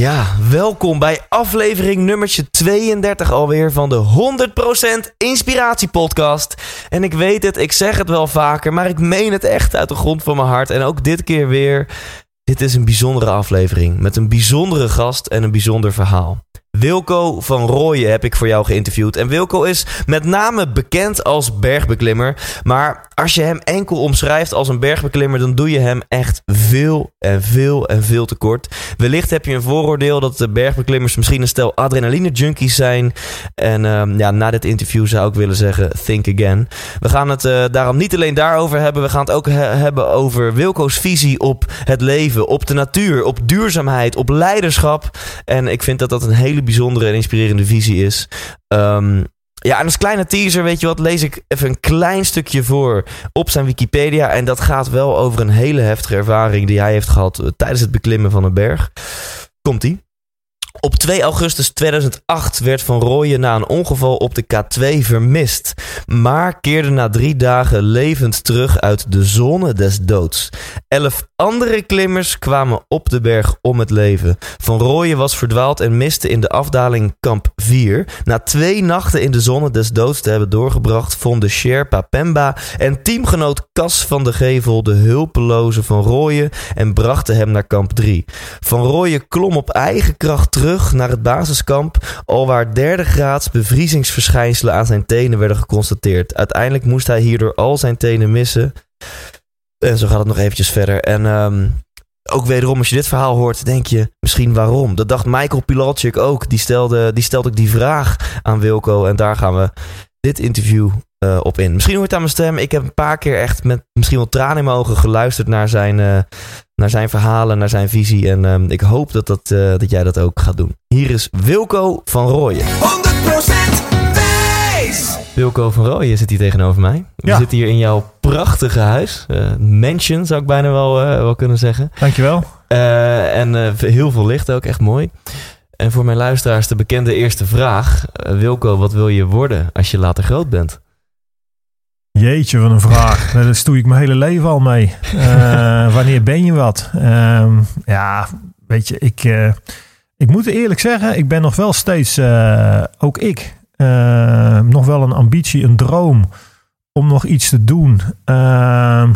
Ja, welkom bij aflevering nummertje 32 alweer van de 100% Inspiratie Podcast. En ik weet het, ik zeg het wel vaker, maar ik meen het echt uit de grond van mijn hart. En ook dit keer weer. Dit is een bijzondere aflevering met een bijzondere gast en een bijzonder verhaal. Wilco van Rooyen heb ik voor jou geïnterviewd. En Wilco is met name bekend als bergbeklimmer. Maar als je hem enkel omschrijft als een bergbeklimmer, dan doe je hem echt veel en veel en veel te kort. Wellicht heb je een vooroordeel dat de bergbeklimmers misschien een stel adrenaline junkies zijn. En ehm, ja, na dit interview zou ik willen zeggen: think again. We gaan het eh, daarom niet alleen daarover hebben. We gaan het ook he- hebben over Wilco's visie op het leven, op de natuur, op duurzaamheid, op leiderschap. En ik vind dat dat een hele bijzondere en inspirerende visie is. Ehm, ja, en als kleine teaser, weet je wat, lees ik even een klein stukje voor op zijn Wikipedia. En dat gaat wel over een hele heftige ervaring die hij heeft gehad eh, tijdens het beklimmen van een berg. Komt-ie. Op 2 augustus 2008 werd Van Rooyen na een ongeval op de K2 vermist, maar keerde na drie dagen levend terug uit de zone des doods. Elf andere klimmers kwamen op de berg om het leven. Van Rooyen was verdwaald en miste in de afdaling kamp 4. Na twee nachten in de zone des doods te hebben doorgebracht, vonden Sherpa Pemba en teamgenoot Cas van de Gevel de hulpeloze Van Rooyen en brachten hem naar kamp 3. Van Rooyen klom op eigen kracht terug naar het basiskamp, alwaar derde graads bevriezingsverschijnselen aan zijn tenen werden geconstateerd. Uiteindelijk moest hij hierdoor al zijn tenen missen. En zo gaat het nog eventjes verder. En ehm, ook wederom, als je dit verhaal hoort, denk je misschien waarom. Dat dacht Michael Pilatschik ook. Die stelde, die stelde ook die vraag aan Wilco. En daar gaan we dit interview eh, op in. Misschien hoort het aan mijn stem. Ik heb een paar keer echt met misschien wel tranen in mijn ogen geluisterd naar zijn, eh, naar zijn verhalen, naar zijn visie. En ehm, ik hoop dat, dat, eh, dat jij dat ook gaat doen. Hier is Wilco van Rooyen. 100% Thijs. Wilco van Rooyen zit hier tegenover mij. We Ja. zitten hier in jouw prachtige huis. Eh, mansion zou ik bijna wel, eh, wel kunnen zeggen. Dankjewel. Eh, en eh, heel veel licht ook, echt mooi. En voor mijn luisteraars de bekende eerste vraag. Wilco, wat wil je worden als je later groot bent? Jeetje, wat een vraag. Daar stoei ik mijn hele leven al mee. Eh, wanneer ben je wat? Ehm, ja, weet je, ik, eh, ik moet eerlijk zeggen, ik ben nog wel steeds, eh, ook ik, nog wel een ambitie, een droom om nog iets te doen. Ehm,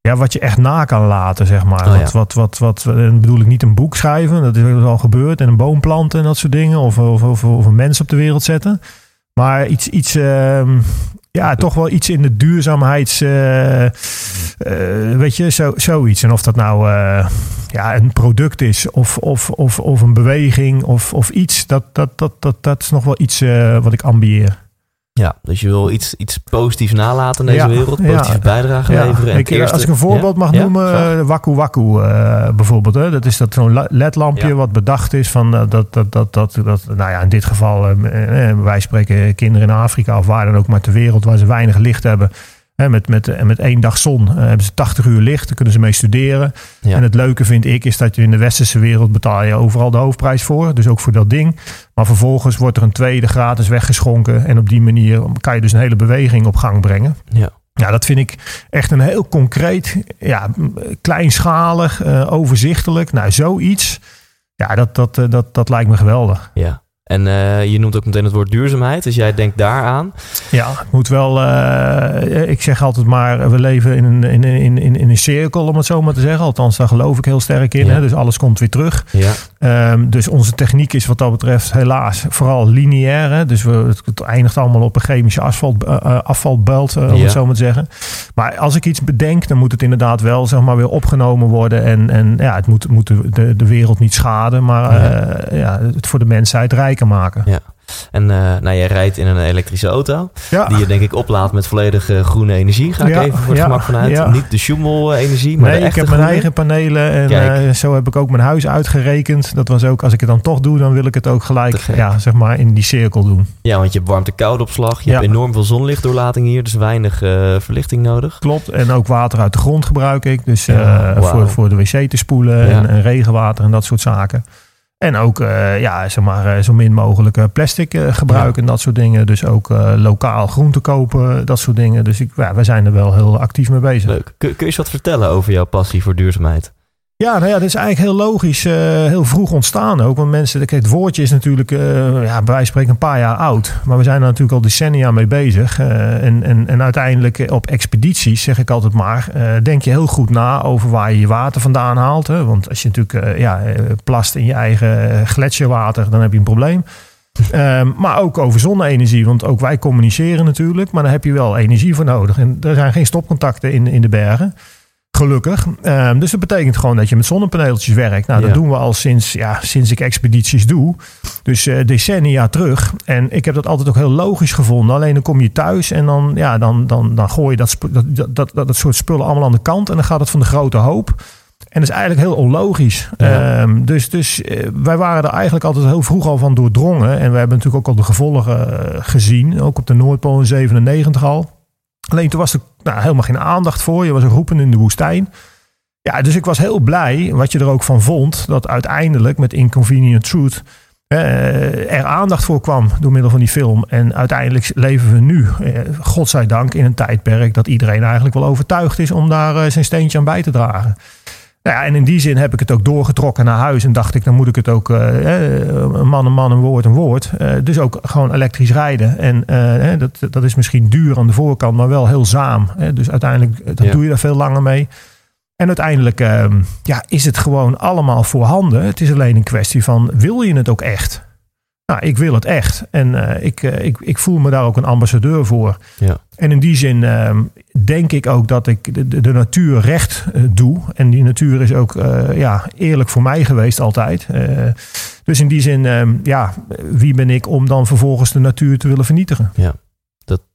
ja, wat je echt na kan laten, zeg maar. Oh ja. wat, wat, wat, wat, en bedoel ik niet een boek schrijven, dat is al gebeurd. En een boom planten en dat soort dingen. Of, of, of, of een mens op de wereld zetten. Maar iets, iets ehm, ja, toch wel iets in de duurzaamheids... eh, eh, weet je, zo, zoiets. En of dat nou eh, ja, een product is of, of, of, of een beweging of, of iets. Dat, dat, dat, dat, dat is nog wel iets wat ik ambieer. Ja, dus je wil iets, iets positiefs nalaten in deze Ja, wereld. ja. Positieve bijdrage Ja, leveren. En ik, het eerste- als ik een voorbeeld mag noemen, eh, Waku Waku eh, bijvoorbeeld. Hè? Dat is dat zo'n la- ledlampje wat bedacht is van eh, dat, dat, dat, dat, dat, nou ja, in dit geval, eh, eh, wij spreken kinderen in Afrika of waar dan ook maar ter wereld waar ze weinig licht hebben. Hè, met, met, eh, met één dag zon eh, hebben ze 80 uur licht, daar kunnen ze mee studeren. Ja. En het leuke vind ik is dat je in de westerse wereld betaal je overal de hoofdprijs voor. Dus ook voor dat ding. Maar vervolgens wordt er een tweede gratis weggeschonken. En op die manier kan je dus een hele beweging op gang brengen. Ja. Ja, dat vind ik echt een heel concreet, ja, kleinschalig, eh, overzichtelijk. Nou, zoiets. Ja, dat, dat, dat, dat lijkt me geweldig. ja. En eh, je noemt ook meteen het woord duurzaamheid. Dus jij denkt daaraan. Ja, moet wel. eh, ik zeg altijd maar, we leven in een, in, in, in, in een cirkel, om het zo maar te zeggen. Althans, daar geloof ik heel sterk in. Ja. Hè? Dus alles komt weer terug. Ja. Ehm, dus onze techniek is wat dat betreft helaas vooral lineair. Hè? Dus we, het, het eindigt allemaal op een chemische asfalt, eh, afvalbelt, om Ja. het zo maar te zeggen. Maar als ik iets bedenk, dan moet het inderdaad wel zeg maar, weer opgenomen worden. En, en ja, het moet, moet de, de, de wereld niet schaden, maar Ja. ja, het voor de mensheid rijker maken. Ja. En uh, nou, jij rijdt in een elektrische auto. Ja. Die je denk ik oplaadt met volledige groene energie. Ga ik Ja, even voor het ja, gemak vanuit. ja. Niet de Schumel-energie, maar nee, de ik heb mijn eigen panelen en eh, zo heb ik ook mijn huis uitgerekend. Dat was ook, als ik het dan toch doe, dan wil ik het ook gelijk ja, zeg maar in die cirkel doen. Ja, want je hebt warmte-koude opslag. Je hebt enorm veel zonlichtdoorlating hier. Dus weinig eh, verlichting nodig. Klopt. En ook water uit de grond gebruik ik. Dus eh, voor, voor de wc te spoelen en regenwater en dat soort zaken. En ook eh, ja, zeg maar, eh, zo min mogelijk eh, plastic gebruiken en dat soort dingen. Dus ook eh, lokaal groente kopen, dat soort dingen. Dus ik, ja, wij zijn er wel heel actief mee bezig. Leuk. Kun, kun je eens wat vertellen over jouw passie voor duurzaamheid? Ja, nou ja, dat is eigenlijk heel logisch, eh, heel vroeg ontstaan ook. Want mensen, kijk, het woordje is natuurlijk, eh, ja, bij wijze spreken een paar jaar oud. Maar we zijn er natuurlijk al decennia mee bezig. Eh, en, en, en uiteindelijk op expedities, zeg ik altijd maar, denk je heel goed na over waar je je water vandaan haalt. Hè? Want als je natuurlijk ja, plast in je eigen gletsjerwater, dan heb je een probleem. Ehm, maar ook over zonne-energie, want ook wij communiceren natuurlijk, maar daar heb je wel energie voor nodig. En er zijn geen stopcontacten in, in de bergen. Gelukkig. Ehm, dus dat betekent gewoon dat je met zonnepaneeltjes werkt. Nou, dat Ja. doen we al sinds, ja, sinds ik expedities doe. Dus eh, decennia terug. En ik heb dat altijd ook heel logisch gevonden. Alleen dan kom je thuis en dan, ja, dan, dan, dan gooi je dat, dat, dat, dat, dat soort spullen allemaal aan de kant. En dan gaat het van de grote hoop. En dat is eigenlijk heel onlogisch. Ja. Ehm, dus dus eh, wij waren er eigenlijk altijd heel vroeg al van doordrongen. En we hebben natuurlijk ook al de gevolgen eh, gezien. Ook op de Noordpool in 97 al. Alleen toen was er nou, helemaal geen aandacht voor. Je was roepen in de woestijn. Ja, dus ik was heel blij, wat je er ook van vond, dat uiteindelijk met Inconvenient Truth eh, er aandacht voor kwam door middel van die film. En uiteindelijk leven we nu, eh, godzijdank, in een tijdperk dat iedereen eigenlijk wel overtuigd is om daar eh, zijn steentje aan bij te dragen. Nou ja, en in die zin heb ik het ook doorgetrokken naar huis. En dacht ik, dan moet ik het ook, eh, man, een man, een woord, een woord. Eh, dus ook gewoon elektrisch rijden. En eh, dat, dat is misschien duur aan de voorkant, maar wel heel zaam. Dus uiteindelijk dat Ja. doe je daar veel langer mee. En uiteindelijk ehm, ja, is het gewoon allemaal voorhanden. Het is alleen een kwestie van, wil je het ook echt? Nou, ik wil het echt. En eh, ik, eh, ik, ik voel me daar ook een ambassadeur voor. Ja. En in die zin ehm, denk ik ook dat ik de, de, natuur recht eh, doe. En die natuur is ook ja, eerlijk voor mij geweest altijd. Dus in die zin, ehm, ja, wie ben ik om dan vervolgens de natuur te willen vernietigen?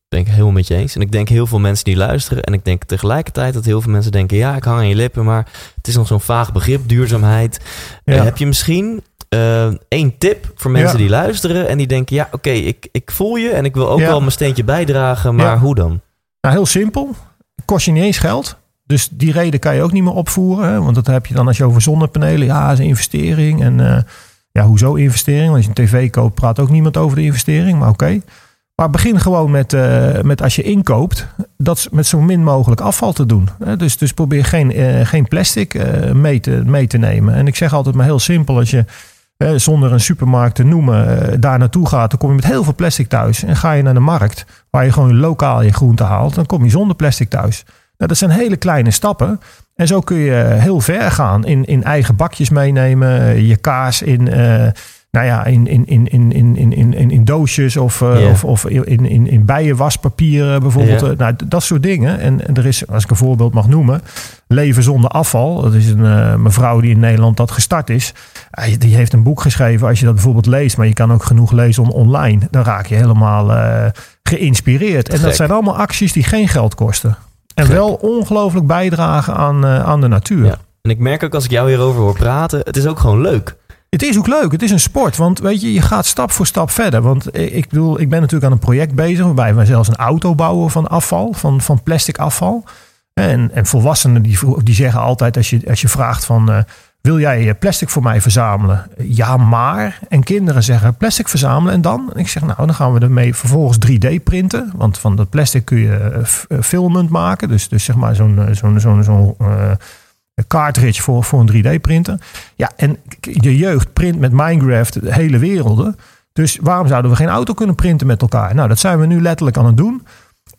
ben ik helemaal met je eens. En ik denk heel veel mensen die luisteren. En ik denk tegelijkertijd dat heel veel mensen denken... ja, ik hang aan je lippen, maar het is nog zo'n vaag begrip, duurzaamheid. Ja. heb je misschien één tip voor mensen Ja. die luisteren... en die denken, ja, oké, ik, ik voel je... en ik wil ook Ja. wel mijn steentje bijdragen, maar Ja. hoe dan? Nou, heel simpel. Kost je niet eens geld. Dus die reden kan je ook niet meer opvoeren. Hè? Want dat heb je dan als je over zonnepanelen. Ja, is een investering. En eh, ja, hoezo investering? Want als je een tv koopt, praat ook niemand over de investering. Maar oké. Maar begin gewoon met, eh, met als je inkoopt, dat met zo min mogelijk afval te doen. Hè? Dus, dus probeer geen, eh, geen plastic mee, te, mee te nemen. En ik zeg altijd maar heel simpel, als je eh, zonder een supermarkt te noemen eh, daar naartoe gaat, dan kom je met heel veel plastic thuis. En ga je naar de markt, waar je gewoon lokaal je groente haalt, dan kom je zonder plastic thuis. Nou, dat zijn hele kleine stappen. En zo kun je heel ver gaan in, in eigen bakjes meenemen, eh, je kaas in, eh, nou ja, in, in, in, in, in, in, in, in, doosjes of, Ja. of, of in, in, in bijenwaspapier bijvoorbeeld. Eh, Nou, dat soort dingen. En, en er is, als ik een voorbeeld mag noemen, Leven zonder afval. Dat is een eh, mevrouw die in Nederland dat gestart is. Die heeft een boek geschreven. Als je dat bijvoorbeeld leest, maar je kan ook genoeg lezen on- online, dan raak je helemaal geïnspireerd. En Gek. dat zijn allemaal acties die geen geld kosten. En Gek. wel ongelooflijk bijdragen aan, aan de natuur. Ja. En ik merk ook als ik jou hierover hoor praten... het is ook gewoon leuk. Het is ook leuk. Het is een sport. Want weet je, je gaat stap voor stap verder. Want ik bedoel, ik ben natuurlijk aan een project bezig. waarbij we zelfs een auto bouwen van afval, van, van plastic afval. En, en volwassenen die, die zeggen altijd als je, als je vraagt van. eh, wil jij plastic voor mij verzamelen? Ja, maar. En kinderen zeggen plastic verzamelen en dan? En ik zeg nou, dan gaan we ermee vervolgens 3D printen. Want van dat plastic kun je eh, filmend maken. Dus, dus zeg maar zo'n eh, zo'n zo'n zo'n cartridge voor, voor een 3D printer. Ja, en de jeugd print met Minecraft de hele werelden. Dus waarom zouden we geen auto kunnen printen met elkaar? Nou, dat zijn we nu letterlijk aan het doen.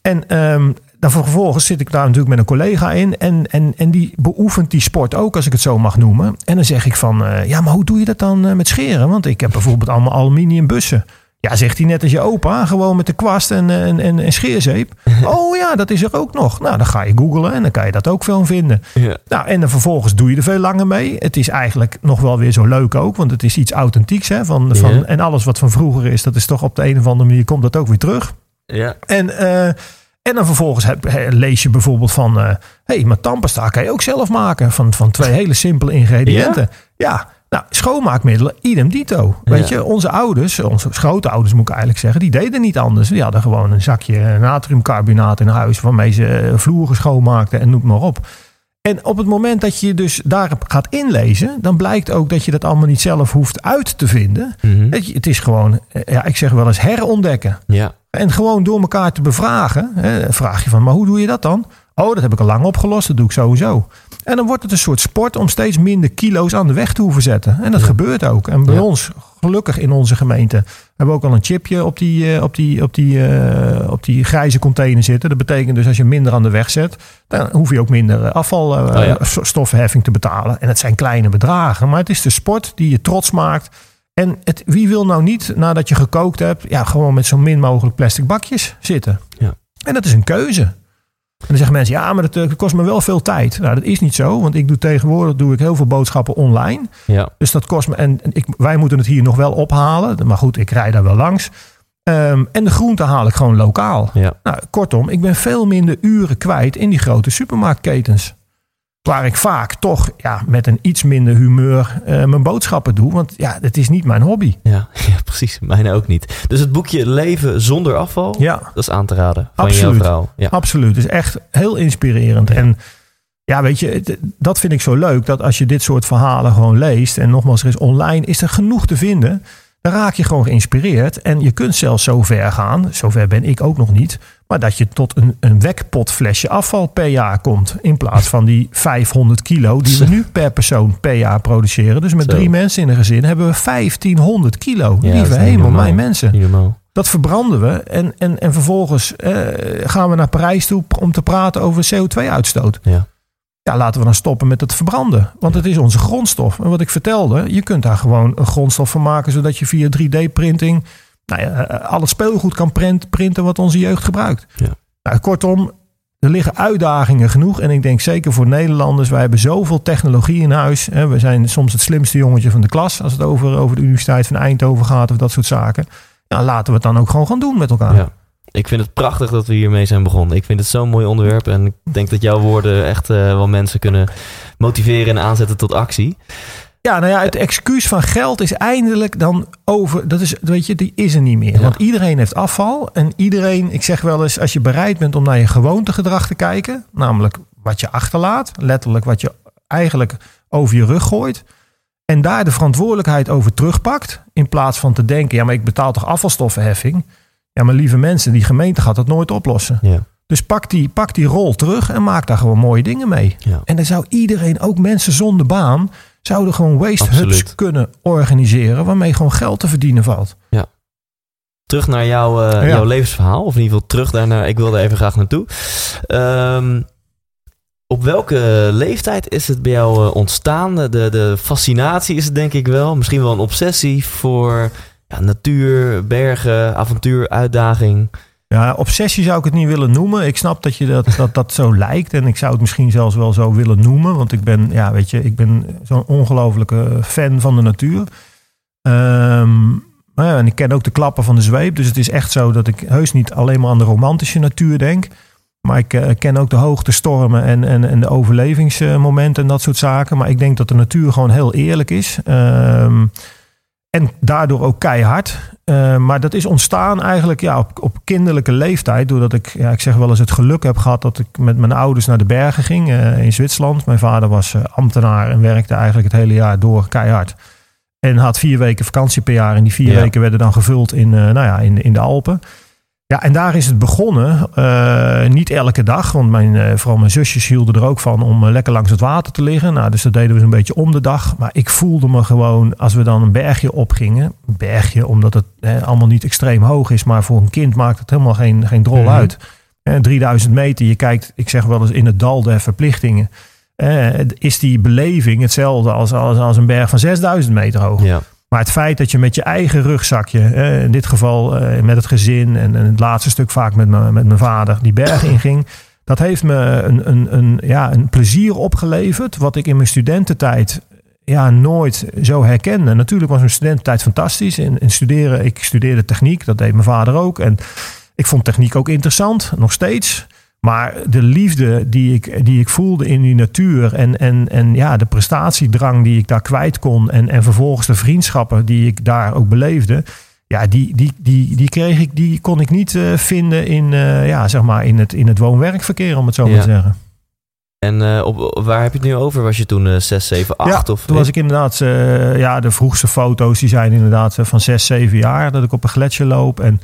En ehm, dan vervolgens zit ik daar natuurlijk met een collega in. En, en, en die beoefent die sport ook, als ik het zo mag noemen. En dan zeg ik van, eh, ja, maar hoe doe je dat dan eh, met scheren? Want ik heb bijvoorbeeld allemaal aluminium bussen. Ja, zegt hij net als je opa, gewoon met de kwast en, en, en, en scheerzeep. oh ja, dat is er ook nog. Nou, dan ga je googlen en dan kan je dat ook veel vinden. Ja. Nou, en dan vervolgens doe je er veel langer mee. Het is eigenlijk nog wel weer zo leuk ook, want het is iets authentieks. Hè, van, van, Ja. En alles wat van vroeger is, dat is toch op de een of andere manier, komt dat ook weer terug. Ja. En, eh, en dan vervolgens heb, he- lees je bijvoorbeeld van... hé, hey, maar tandpasta kan je ook zelf maken. Van, van twee hele simpele ingrediënten. Ja, nou, schoonmaakmiddelen, idem dito. Weet Ja. je, onze ouders, onze schootouders moet ik eigenlijk zeggen... die deden niet anders. Die hadden gewoon een zakje natriumcarbonaat in huis... waarmee ze eh, vloeren schoonmaakten en noem maar op. En op het moment dat je dus daarop gaat inlezen... dan blijkt ook dat je dat allemaal niet zelf hoeft uit te vinden. Mhm. Het, het is gewoon, eh, ja, ik zeg wel eens herontdekken. Ja. En gewoon door elkaar te bevragen. Hè, vraag je van, maar hoe doe je dat dan? Oh, dat heb ik al lang opgelost. Dat doe ik sowieso. En dan wordt het een soort sport om steeds minder kilo's aan de weg te hoeven zetten. En dat gebeurt ook. En bij Ja. ons, gelukkig in onze gemeente, hebben we ook al een chipje op die, eh, op die, op die, eh, op die grijze container zitten. Dat betekent dus als je minder aan de weg zet, dan hoef je ook minder eh, afvalstoffenheffing te betalen. En het zijn kleine bedragen. Maar het is de sport die je trots maakt. En het, wie wil nou niet, nadat je gekookt hebt, ja, gewoon met zo min mogelijk plastic bakjes zitten? Ja. En dat is een keuze. En dan zeggen mensen, ja, maar dat eh, kost me wel veel tijd. Nou, dat is niet zo, want ik doe tegenwoordig doe ik heel veel boodschappen online. Ja. Dus dat kost me, en ik, wij moeten het hier nog wel ophalen. Maar goed, ik rij daar wel langs. Ehm, en de groenten haal ik gewoon lokaal. Ja. Nou, kortom, ik ben veel minder uren kwijt in die grote supermarktketens. Waar ik vaak toch ja, met een iets minder humeur eh, mijn boodschappen doe. Want ja, het is niet mijn hobby. Ja. ja, precies. Mijne ook niet. Dus het boekje Leven zonder afval, Ja, dat is aan te raden van Absoluut. jouw vrouw. Ja. absoluut. Het is echt heel inspirerend. En ja, weet je, dat vind ik zo leuk. Dat als je dit soort verhalen gewoon leest. En nogmaals, er is online, is er genoeg te vinden. Dan raak je gewoon geïnspireerd. En je kunt zelfs zo ver gaan. Zover ben ik ook nog niet. Maar dat je tot een, een wekpotflesje afval per jaar komt. In plaats van die 500 kilo die we nu per persoon per jaar produceren. Dus met Zo. drie mensen in een gezin hebben we 1500 kilo. Ja, Lieve hemel, mijn mensen. Dat verbranden we. En, en, en vervolgens eh, gaan we naar Parijs toe om te praten over CO2-uitstoot. Ja. Ja, laten we dan stoppen met het verbranden. Want het is onze grondstof. En wat ik vertelde, je kunt daar gewoon een grondstof van maken... zodat je via 3D-printing nou ja, eh, al het speelgoed kan print- printen wat onze jeugd gebruikt. Ja. Nou, kortom, er liggen uitdagingen genoeg. En ik denk zeker voor Nederlanders, wij hebben zoveel technologie in huis. Hè. We zijn soms het slimste jongetje van de klas... als het over, over de Universiteit van Eindhoven gaat of dat soort zaken. Nou, laten we het dan ook gewoon gaan doen met elkaar. Ja. Ik vind het prachtig dat we hiermee zijn begonnen. Ik vind het zo'n mooi onderwerp. En ik denk dat jouw woorden echt eh, wel mensen kunnen motiveren en aanzetten tot actie. Ja, nou ja, het excuus van geld is eindelijk dan over. Dat is, weet je, die is er niet meer. Ja. Want iedereen heeft afval. En iedereen, ik zeg wel eens, als je bereid bent om naar je gewoontegedrag te kijken, namelijk wat je achterlaat, letterlijk wat je eigenlijk over je rug gooit. En daar de verantwoordelijkheid over terugpakt. In plaats van te denken, ja, maar ik betaal toch afvalstoffenheffing. Ja, maar lieve mensen, die gemeente gaat dat nooit oplossen. Ja. Dus pak die, pak die rol terug en maak daar gewoon mooie dingen mee. Ja. En dan zou iedereen, ook mensen zonder baan, zouden gewoon waste Absoluut. hubs kunnen organiseren waarmee gewoon geld te verdienen valt. Terug naar jouw, eh, Ja. jouw levensverhaal. Of in ieder geval terug daarnaar. Ik wilde even graag naartoe. Ehm, op welke leeftijd is het bij jou eh, ontstaan? De, de fascinatie is het denk ik wel. Misschien wel een obsessie voor ja, natuur, bergen, avontuur, uitdaging. Ja, obsessie zou ik het niet willen noemen. Ik snap dat je dat, dat, dat zo lijkt. En ik zou het misschien zelfs wel zo willen noemen. Want ik ben, ja, weet je, ik ben zo'n ongelofelijke fan van de natuur. Ehm, maar ja, en ik ken ook de klappen van de zweep. Dus het is echt zo dat ik heus niet alleen maar aan de romantische natuur denk. Maar ik eh, ken ook de hoogtestormen en, en, en de overlevingsmomenten en dat soort zaken. Maar ik denk dat de natuur gewoon heel eerlijk is. Ehm, en daardoor ook keihard. Eh, maar dat is ontstaan eigenlijk ja, op, op kinderlijke leeftijd. Doordat ik, ja, ik zeg wel eens, het geluk heb gehad dat ik met mijn ouders naar de bergen ging eh, in Zwitserland. Mijn vader was eh, ambtenaar en werkte eigenlijk het hele jaar door keihard. En had vier weken vakantie per jaar. En die vier Ja. weken werden dan gevuld in, nou ja, in, in de Alpen. Ja, en daar is het begonnen. Eh, niet elke dag, want mijn, eh, vooral mijn zusjes hielden er ook van om eh, lekker langs het water te liggen. Nou, dus dat deden we zo'n beetje om de dag. Maar ik voelde me gewoon, als we dan een bergje opgingen, een bergje omdat het eh, allemaal niet extreem hoog is, maar voor een kind maakt het helemaal geen, geen drol Mhm. uit. En 3000 meter, je kijkt, ik zeg wel eens in het dal der verplichtingen. Is die beleving hetzelfde als, als, als een berg van 6000 meter hoog? Ja. Maar het feit dat je met je eigen rugzakje, in dit geval eh, met het gezin en, het laatste stuk vaak met, me, met mijn vader, die berg inging. Dat heeft me een, een, een, ja, een plezier opgeleverd. Wat ik in mijn studententijd ja, nooit zo herkende. Natuurlijk was mijn studententijd fantastisch. In, in studeren, ik studeerde techniek, dat deed mijn vader ook. En ik vond techniek ook interessant, nog steeds. Maar de liefde die ik, die ik voelde in die natuur en, en, en ja, de prestatiedrang die ik daar kwijt kon. En, en vervolgens de vriendschappen die ik daar ook beleefde. Ja, die, die, die, die, kreeg ik, die kon ik niet uh, vinden in, uh, ja, zeg maar in, het, in het woon-werkverkeer, om het zo ja. maar te zeggen. En uh, op, waar heb je het nu over? Was je toen 6, 7, 8? Ja, of, toen was ik inderdaad, ja, de vroegste foto's die zijn inderdaad van 6, 7 jaar. Dat ik op een gletsjer loop en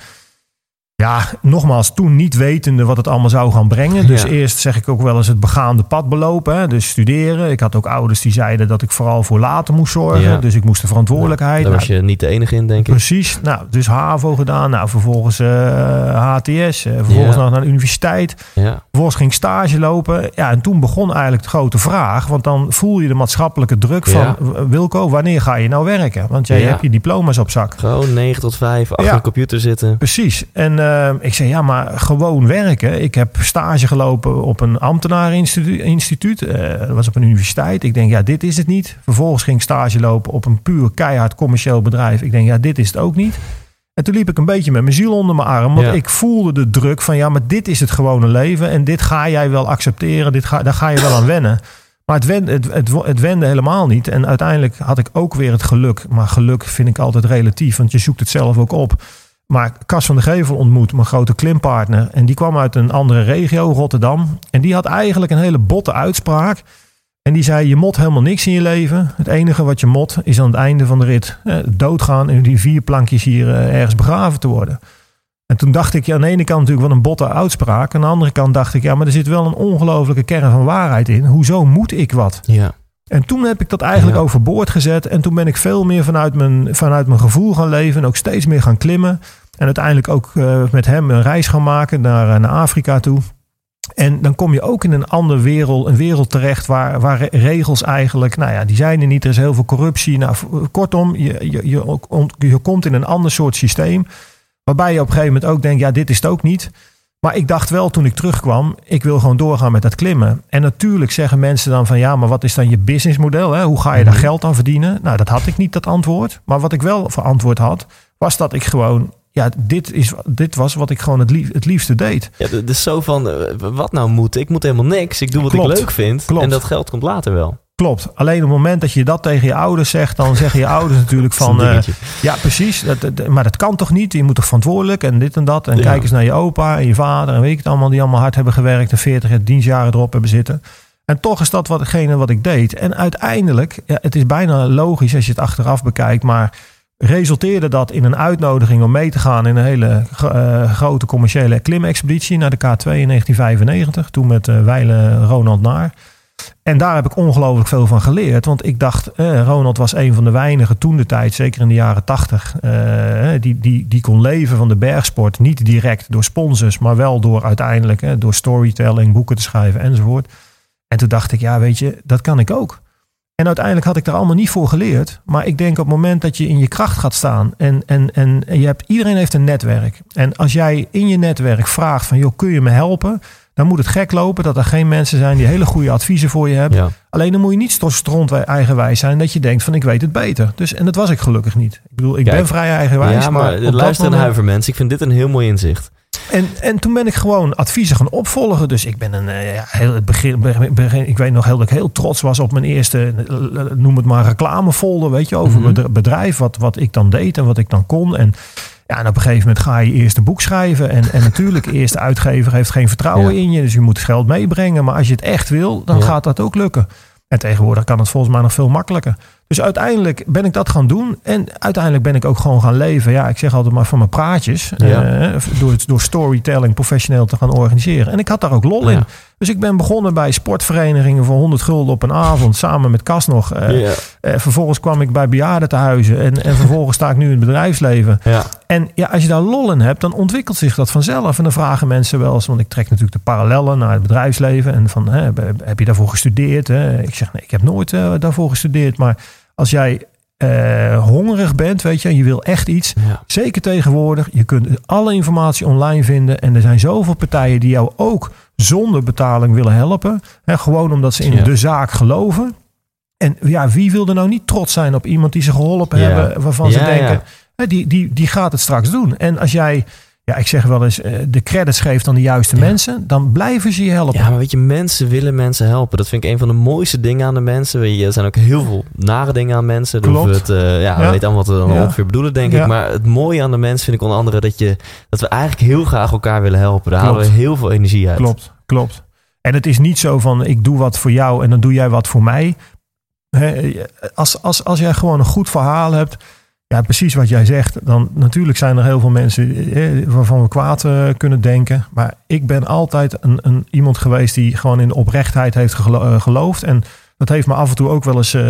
ja, nogmaals, toen niet wetende wat het allemaal zou gaan brengen. Dus ja. eerst zeg ik ook wel eens het begaande pad belopen. Hè? Dus studeren. Ik had ook ouders die zeiden dat ik vooral voor later moest zorgen. Ja. Dus ik moest de verantwoordelijkheid. Daar was je niet de enige in, denk ik. Precies. Nou, dus HAVO gedaan. Nou, vervolgens uh, HTS. Uh, vervolgens nog naar de universiteit. Vervolgens ging ik stage lopen. Ja, en toen begon eigenlijk de grote vraag. Want dan voel je de maatschappelijke druk van... Wilco, wanneer ga je nou werken? Want jij hebt je diploma's op zak. Gewoon 9 tot 5, achter een computer zitten. Precies. En... Uh, ik zei, ja, maar gewoon werken. Ik heb stage gelopen op een ambtenareninstituut. Uh, dat was op een universiteit. Ik denk, ja, dit is het niet. Vervolgens ging ik stage lopen op een puur keihard commercieel bedrijf. Ik denk, ja, dit is het ook niet. En toen liep ik een beetje met mijn ziel onder mijn arm. Want ja. ik voelde de druk van, ja, maar dit is het gewone leven. En dit ga jij wel accepteren. Dit ga, daar ga je wel aan wennen. Maar het wende, het, het, het wende helemaal niet. En uiteindelijk had ik ook weer het geluk. Maar geluk vind ik altijd relatief. Want je zoekt het zelf ook op. Maar Cas van de Gevel ontmoet, mijn grote klimpartner. En die kwam uit een andere regio, Rotterdam. En die had eigenlijk een hele botte uitspraak. En die zei, je mot helemaal niks in je leven. Het enige wat je mot is aan het einde van de rit eh, doodgaan... en die vier plankjes hier eh, ergens begraven te worden. En toen dacht ik, ja, aan de ene kant natuurlijk wat een botte uitspraak. Aan de andere kant dacht ik, ja, maar er zit wel een ongelofelijke kern van waarheid in. Hoezo moet ik wat? Ja. En toen heb ik dat eigenlijk ja. overboord gezet. En toen ben ik veel meer vanuit mijn, vanuit mijn gevoel gaan leven. En ook steeds meer gaan klimmen. En uiteindelijk ook uh, met hem een reis gaan maken naar, uh, naar Afrika toe. En dan kom je ook in een andere wereld, een wereld terecht waar, waar regels eigenlijk, nou ja, die zijn er niet. Er is heel veel corruptie. Nou, kortom, je, je, je, je komt in een ander soort systeem. Waarbij je op een gegeven moment ook denkt, ja, dit is het ook niet. Maar ik dacht wel toen ik terugkwam, ik wil gewoon doorgaan met dat klimmen. En natuurlijk zeggen mensen dan van ja, maar wat is dan je businessmodel? Hè? Hoe ga je daar geld aan verdienen? Nou, dat had ik niet, dat antwoord. Maar wat ik wel verantwoord had, was dat ik gewoon ja, dit, is, dit was wat ik gewoon het, lief, het liefste deed. Ja, dus zo van, wat nou moet? Ik moet helemaal niks. Ik doe wat Klopt. ik leuk vind. Klopt. En dat geld komt later wel. Klopt. Alleen op het moment dat je dat tegen je ouders zegt, dan zeggen je ouders natuurlijk van. Uh, ja, precies. Dat, dat, maar dat kan toch niet? Je moet toch verantwoordelijk en dit en dat. En ja. kijk eens naar je opa en je vader en weet ik het allemaal, die allemaal hard hebben gewerkt en 40 dienstjaren erop hebben zitten. En toch is dat watgene wat ik deed. En uiteindelijk, ja, het is bijna logisch als je het achteraf bekijkt, maar resulteerde dat in een uitnodiging om mee te gaan in een hele uh, grote commerciële klimexpeditie naar de K2 in 1995. Toen met uh, Weile Ronald Naar. En daar heb ik ongelooflijk veel van geleerd. Want ik dacht, eh, Ronald was een van de weinigen toen de tijd, zeker in de jaren tachtig, eh, die, die, die kon leven van de bergsport. Niet direct door sponsors, maar wel door uiteindelijk eh, door storytelling, boeken te schrijven enzovoort. En toen dacht ik, ja, weet je, dat kan ik ook. En uiteindelijk had ik daar allemaal niet voor geleerd. Maar ik denk op het moment dat je in je kracht gaat staan. En, en, en je hebt, iedereen heeft een netwerk. En als jij in je netwerk vraagt van joh, kun je me helpen? Dan moet het gek lopen dat er geen mensen zijn die hele goede adviezen voor je hebben. Ja. Alleen dan moet je niet stront eigenwijs zijn dat je denkt van ik weet het beter. Dus, en dat was ik gelukkig niet. Ik bedoel, ik Kijk, ben vrij eigenwijs. Ja, maar, maar luister naar huivermens. Ik vind dit een heel mooi inzicht. En, en toen ben ik gewoon adviezen gaan opvolgen. Dus ik ben een uh, ja, heel het begin, begin, Ik weet nog heel dat ik heel trots was op mijn eerste, noem het maar, reclamefolder. Weet je, over mm -hmm. bedrijf. Wat, wat ik dan deed en wat ik dan kon. En ja, en op een gegeven moment ga je eerst een boek schrijven. En, en natuurlijk, de eerste uitgever heeft geen vertrouwen ja. in je. Dus je moet geld meebrengen. Maar als je het echt wil, dan ja. gaat dat ook lukken. En tegenwoordig kan het volgens mij nog veel makkelijker. Dus uiteindelijk ben ik dat gaan doen. En uiteindelijk ben ik ook gewoon gaan leven. Ja, ik zeg altijd maar van mijn praatjes. Ja. Uh, door, door storytelling professioneel te gaan organiseren. En ik had daar ook lol in. Dus ik ben begonnen bij sportverenigingen voor 100 gulden op een avond. Samen met Cas nog. Uh, ja. uh, vervolgens kwam ik bij bejaardentehuizen. En, en vervolgens sta ik nu in het bedrijfsleven. Ja. En ja, als je daar lol in hebt, dan ontwikkelt zich dat vanzelf. En dan vragen mensen wel eens. Want ik trek natuurlijk de parallellen naar het bedrijfsleven. En van, hè, heb je daarvoor gestudeerd? Hè? Ik zeg, nee, ik heb nooit daarvoor gestudeerd. Maar als jij eh, hongerig bent, weet je, en je wil echt iets. Ja. Zeker tegenwoordig, je kunt alle informatie online vinden. En er zijn zoveel partijen die jou ook zonder betaling willen helpen. Hè, gewoon omdat ze in Ja. de zaak geloven. En ja, wie wil er nou niet trots zijn op iemand die ze geholpen Ja. hebben, waarvan ze denken, hè, die, die, die gaat het straks doen. En als jij, ja, ik zeg wel eens, eh, de credits geeft aan de juiste Ja. mensen, dan blijven ze je helpen. Ja, maar weet je, mensen willen mensen helpen. Dat vind ik een van de mooiste dingen aan de mensen. Weet Er zijn ook heel veel nare dingen aan mensen. Dan Klopt. het, eh, ja, we Ja. weten allemaal wat we dan Ja. ongeveer bedoelen, denk ik. Maar het mooie aan de mensen vind ik onder andere dat, je, dat we eigenlijk heel graag elkaar willen helpen. Daar halen we Klopt. heel veel energie uit. Klopt, klopt. En het is niet zo van ik doe wat voor jou en dan doe jij wat voor mij. Als, als, als jij gewoon een goed verhaal hebt, ja, precies wat jij zegt, dan natuurlijk zijn er heel veel mensen eh, waarvan we kwaad eh, kunnen denken. Maar ik ben altijd een, een, iemand geweest die gewoon in de oprechtheid heeft gelo- eh, geloofd. En dat heeft me af en toe ook wel eens, eh,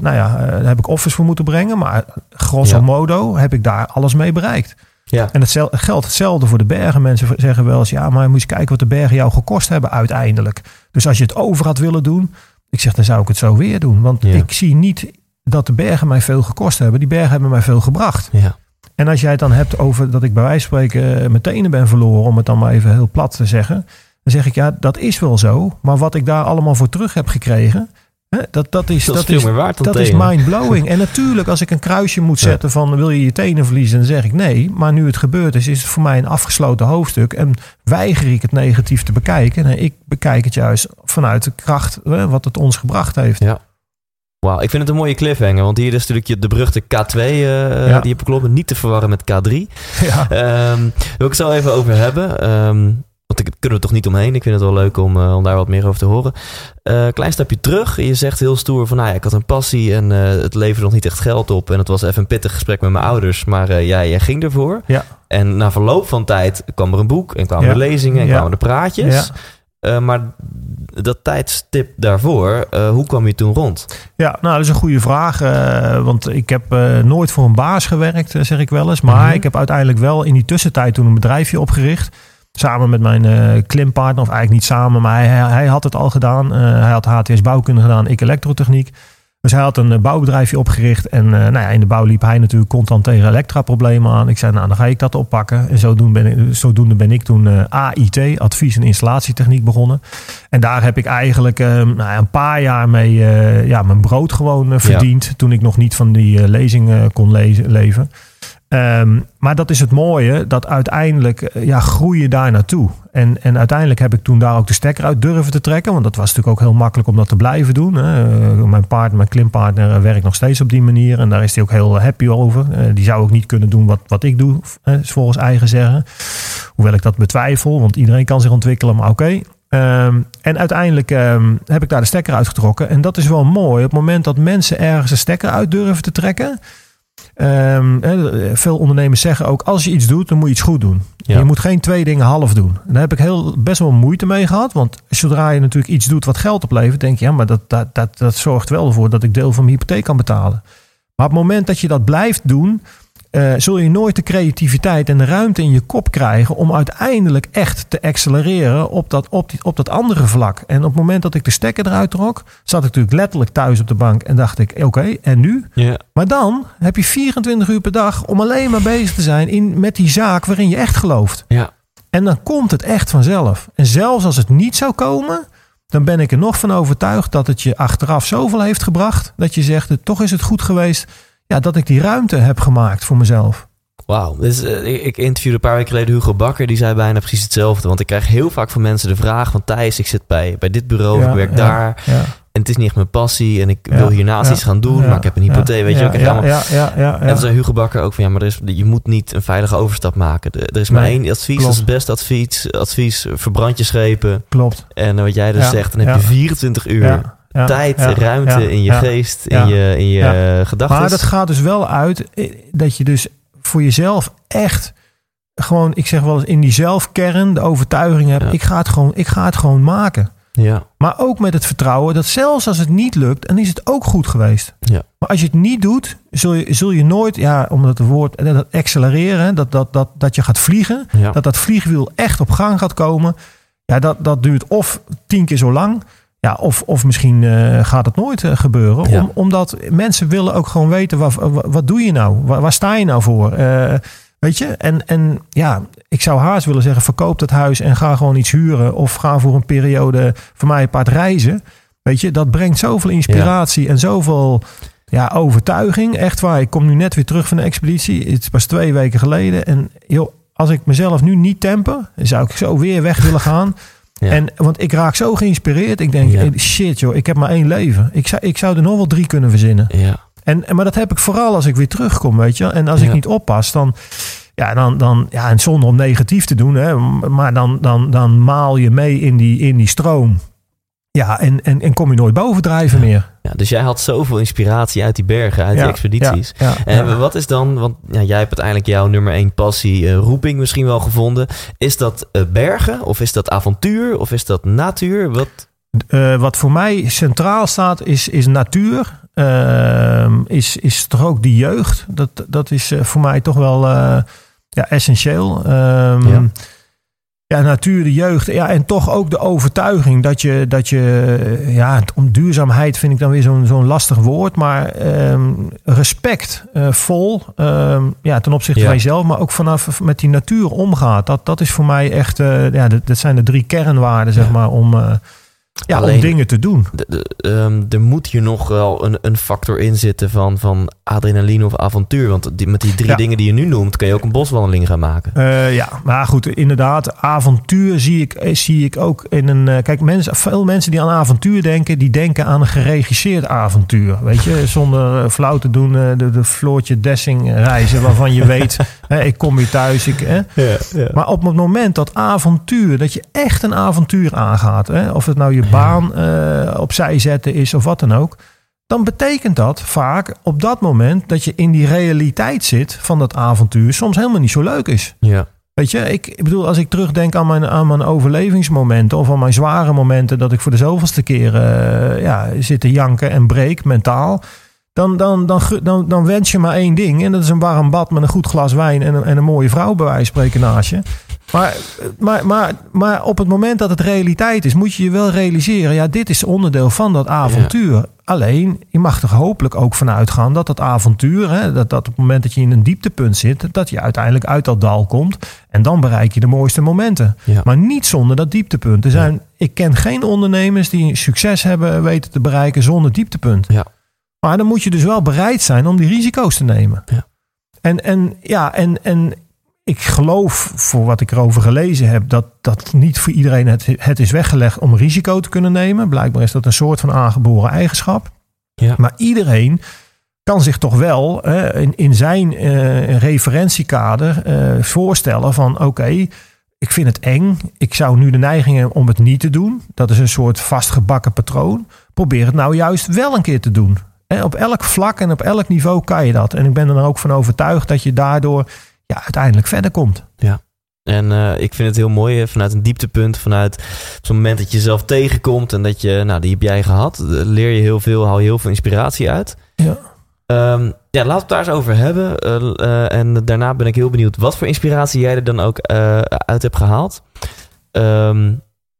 nou ja, eh, daar heb ik offers voor moeten brengen. Maar grosso Ja. modo heb ik daar alles mee bereikt. Ja. En het geldt hetzelfde voor de bergen. Mensen zeggen wel eens, ja, maar je moet kijken wat de bergen jou gekost hebben uiteindelijk. Dus als je het over had willen doen, ik zeg, dan zou ik het zo weer doen. Want Ja. ik zie niet dat de bergen mij veel gekost hebben. Die bergen hebben mij veel gebracht. Ja. En als jij het dan hebt over dat ik bij wijze van spreken eh, mijn tenen ben verloren, om het dan maar even heel plat te zeggen. Dan zeg ik, ja, dat is wel zo. Maar wat ik daar allemaal voor terug heb gekregen, hè, dat, dat is... Dat is dat is dat mind-blowing. En natuurlijk, als ik een kruisje moet Ja. zetten van wil je je tenen verliezen, dan zeg ik nee. Maar nu het gebeurd is, is het voor mij een afgesloten hoofdstuk. En weiger ik het negatief te bekijken. Nee, ik bekijk het juist vanuit de kracht hè, wat het ons gebracht heeft. Ja. Wauw, ik vind het een mooie cliffhanger. Want hier is natuurlijk de beruchte K2 eh, Ja. die je bekloppen. Niet te verwarren met K3. Ja, Ehm wil ik het zo even over hebben. Ehm, want ik kunnen we toch niet omheen. Ik vind het wel leuk om, eh, om daar wat meer over te horen. Eh, klein stapje terug. Je zegt heel stoer van, nou ja, ik had een passie en eh, het leverde nog niet echt geld op. En het was even een pittig gesprek met mijn ouders. Maar eh, ja, jij ging ervoor. Ja. En na verloop van tijd kwam er een boek en kwamen Ja. er lezingen en kwamen er praatjes. Eh, maar dat tijdstip daarvoor, eh, hoe kwam je toen rond? Ja, nou, dat is een goede vraag. eh, want ik heb nooit voor een baas gewerkt, zeg ik wel eens. Maar Mhm. ik heb uiteindelijk wel in die tussentijd toen een bedrijfje opgericht. Samen met mijn klimpartner, of eigenlijk niet samen, maar hij, hij, had het al gedaan. Hij had HTS bouwkunde gedaan, ik elektrotechniek. Dus hij had een eh, bouwbedrijfje opgericht. En eh, nou ja, in de bouw liep hij natuurlijk constant tegen elektra-problemen aan. Ik zei, nou, dan ga ik dat oppakken. En zodoende ben ik, zodoende ben ik toen eh, AIT, advies- en installatietechniek, begonnen. En daar heb ik eigenlijk eh, nou ja, een paar jaar mee ja, mijn brood gewoon verdiend. Toen ik nog niet van die lezing eh, kon lezen, leven. Ehm, maar dat is het mooie, dat uiteindelijk eh, ja, groei je daar naartoe. En, en uiteindelijk heb ik toen daar ook de stekker uit durven te trekken. Want dat was natuurlijk ook heel makkelijk om dat te blijven doen. Hè. Eh, mijn partner, mijn klimpartner eh, werkt nog steeds op die manier. En daar is hij ook heel happy over. Die zou ook niet kunnen doen wat, wat ik doe, eh, volgens eigen zeggen. Hoewel ik dat betwijfel, want iedereen kan zich ontwikkelen, maar oké. Ehm, en uiteindelijk ehm, heb ik daar de stekker uitgetrokken. En dat is wel mooi. Op het moment dat mensen ergens een stekker uit durven te trekken. Ehm, veel ondernemers zeggen ook: als je iets doet, dan moet je iets goed doen. Ja. Je moet geen twee dingen half doen. En daar heb ik heel, best wel moeite mee gehad. Want zodra je natuurlijk iets doet wat geld oplevert, denk je: ja, maar dat, dat, dat, dat zorgt wel ervoor dat ik deel van mijn hypotheek kan betalen. Maar op het moment dat je dat blijft doen, eh, zul je nooit de creativiteit en de ruimte in je kop krijgen om uiteindelijk echt te accelereren op dat, op, die, op dat andere vlak. En op het moment dat ik de stekker eruit trok, zat ik natuurlijk letterlijk thuis op de bank en dacht ik, oké, en nu? Maar dan heb je 24 uur per dag om alleen maar bezig te zijn in, met die zaak waarin je echt gelooft. Ja. En dan komt het echt vanzelf. En zelfs als het niet zou komen, dan ben ik er nog van overtuigd dat het je achteraf zoveel heeft gebracht. Dat je zegt, toch is het goed geweest ja, dat ik die ruimte heb gemaakt voor mezelf. Wauw. Dus, eh, ik, interviewde een paar weken geleden Hugo Bakker. Die zei bijna precies hetzelfde. Want ik krijg heel vaak van mensen de vraag van... Thijs, ik zit bij, bij dit bureau, Ja, ik werk ja, daar. Ja, En het is niet echt mijn passie. En ik wil hiernaast iets gaan doen. maar ik heb een hypotheek, weet je. ook ja, ja, ja. En toen zei Hugo Bakker ook van... Ja, maar er is, je moet niet een veilige overstap maken. Er, er is maar Nee, één advies. klopt. Dat is het beste advies. Advies, verbrand je schepen. Klopt. En wat jij dus zegt, dan heb je 24 uur... Ja, Tijd, ja, ruimte ja, in je geest, in je, in je gedachten. Maar dat gaat dus wel uit eh, dat je dus voor jezelf echt gewoon, ik zeg wel eens in die zelfkern de overtuiging hebt. Ik, ga het gewoon, ik ga het gewoon maken. Ja, Maar ook met het vertrouwen dat zelfs als het niet lukt, dan is het ook goed geweest. Ja. Maar als je het niet doet, zul je, zul je nooit, ja, omdat het woord eh, dat accelereren, dat, dat, dat, dat je gaat vliegen, ja. dat dat vliegwiel echt op gang gaat komen. Ja, dat, dat duurt of tien keer zo lang. Ja, of, of misschien eh, gaat het nooit eh, gebeuren. Ja. Om, omdat mensen willen ook gewoon weten, wat, wat, doe je nou? Waar, waar sta je nou voor? Eh, weet je? En, en ja, ik zou haast willen zeggen, verkoop dat huis en ga gewoon iets huren. Of ga voor een periode, voor mij een paar reizen. Weet je, dat brengt zoveel inspiratie en zoveel ja, overtuiging. Echt waar, ik kom nu net weer terug van de expeditie. Het is pas twee weken geleden. En joh, als ik mezelf nu niet temper, zou ik zo weer weg willen gaan. Ja. En, want ik raak zo geïnspireerd. Ik denk, Ja. eh, shit joh, ik heb maar één leven. Ik zou, ik zou er nog wel drie kunnen verzinnen. Ja. En, maar dat heb ik vooral als ik weer terugkom, weet je. En als ik niet oppas, dan... Ja, dan, dan, ja, en zonder om negatief te doen, hè, maar dan, dan, dan maal je mee in die, in die stroom. Ja, en, en, en kom je nooit bovendrijven meer. Ja, dus jij had zoveel inspiratie uit die bergen, uit Ja, die expedities. Ja, En wat is dan, want ja, jij hebt uiteindelijk jouw nummer één passie, eh, roeping misschien wel gevonden. Is dat eh, bergen of is dat avontuur of is dat natuur? Wat? Eh, wat voor mij centraal staat is, is natuur. Ehm, is, is toch ook die jeugd. Dat, dat is voor mij toch wel ja, essentieel. Ehm, Ja. natuur, de jeugd. Ja, en toch ook de overtuiging dat je, dat je eh, ja, om duurzaamheid vind ik dan weer zo'n zo'n lastig woord. Maar ehm, respect eh, vol, ehm, ja, ten opzichte Ja. van jezelf, maar ook vanaf met die natuur omgaat. Dat, dat is voor mij echt, eh, ja, dat, dat zijn de drie kernwaarden, zeg Ja. maar, om, ja, Alleen- om dingen te doen. Ehm, er moet hier nog wel een, een factor in zitten van, van adrenaline of avontuur. Want die, met die drie Ja. dingen die je nu noemt, kun je ook een boswandeling gaan maken. Eh, ja, maar goed, inderdaad, avontuur zie ik, eh, zie ik ook in een. eh, kijk, mensen, veel mensen die aan avontuur denken, die denken aan een geregisseerd avontuur. Weet je, zonder flauw te doen, de, de Floortje Dessing reizen, waarvan je weet, hè, ik kom weer thuis. Ik, hè. Maar op het moment dat avontuur, dat je echt een avontuur aangaat, hè, of het nou je baan eh, opzij zetten is of wat dan ook, dan betekent dat vaak op dat moment dat je in die realiteit zit van dat avontuur soms helemaal niet zo leuk is. Ja. Weet je, ik, ik bedoel, als ik terugdenk aan mijn, aan mijn overlevingsmomenten of aan mijn zware momenten dat ik voor de zoveelste keer eh, ja, zit te janken en breek mentaal. Dan, dan, dan, dan, dan wens je maar één ding. En dat is een warm bad met een goed glas wijn en een, en een mooie vrouw bij wijze van spreken naast je. Maar, maar, maar, maar op het moment dat het realiteit is, moet je je wel realiseren. Ja, dit is onderdeel van dat avontuur. Alleen, je mag er hopelijk ook vanuit gaan dat dat avontuur, hè, dat, dat op het moment dat je in een dieptepunt zit, dat je uiteindelijk uit dat dal komt. En dan bereik je de mooiste momenten. Ja. Maar niet zonder dat dieptepunt. Er zijn, Ik ken geen ondernemers die succes hebben weten te bereiken zonder dieptepunt. Ja. Maar dan moet je dus wel bereid zijn om die risico's te nemen. Ja. En, en, ja, en, en ik geloof, voor wat ik erover gelezen heb, dat, dat niet voor iedereen het, het is weggelegd om risico te kunnen nemen. Blijkbaar is dat een soort van aangeboren eigenschap. Ja. Maar iedereen kan zich toch wel in, in zijn eh, referentiekader eh, voorstellen van oké, ik vind het eng. Ik zou nu de neiging hebben om het niet te doen. Dat is een soort vastgebakken patroon. Probeer het nou juist wel een keer te doen. En op elk vlak en op elk niveau kan je dat. En ik ben er dan ook van overtuigd dat je daardoor ja, uiteindelijk verder komt. En eh, ik vind het heel mooi eh, vanuit een dieptepunt, vanuit zo'n moment dat je jezelf tegenkomt en dat je, nou, die heb jij gehad. Eh, Leer je heel veel, haal je heel veel inspiratie uit. Ja. Ehm, ja, laten we het daar eens over hebben. Eh, eh, en daarna ben ik heel benieuwd wat voor inspiratie jij er dan ook eh, uit hebt gehaald. Ehm,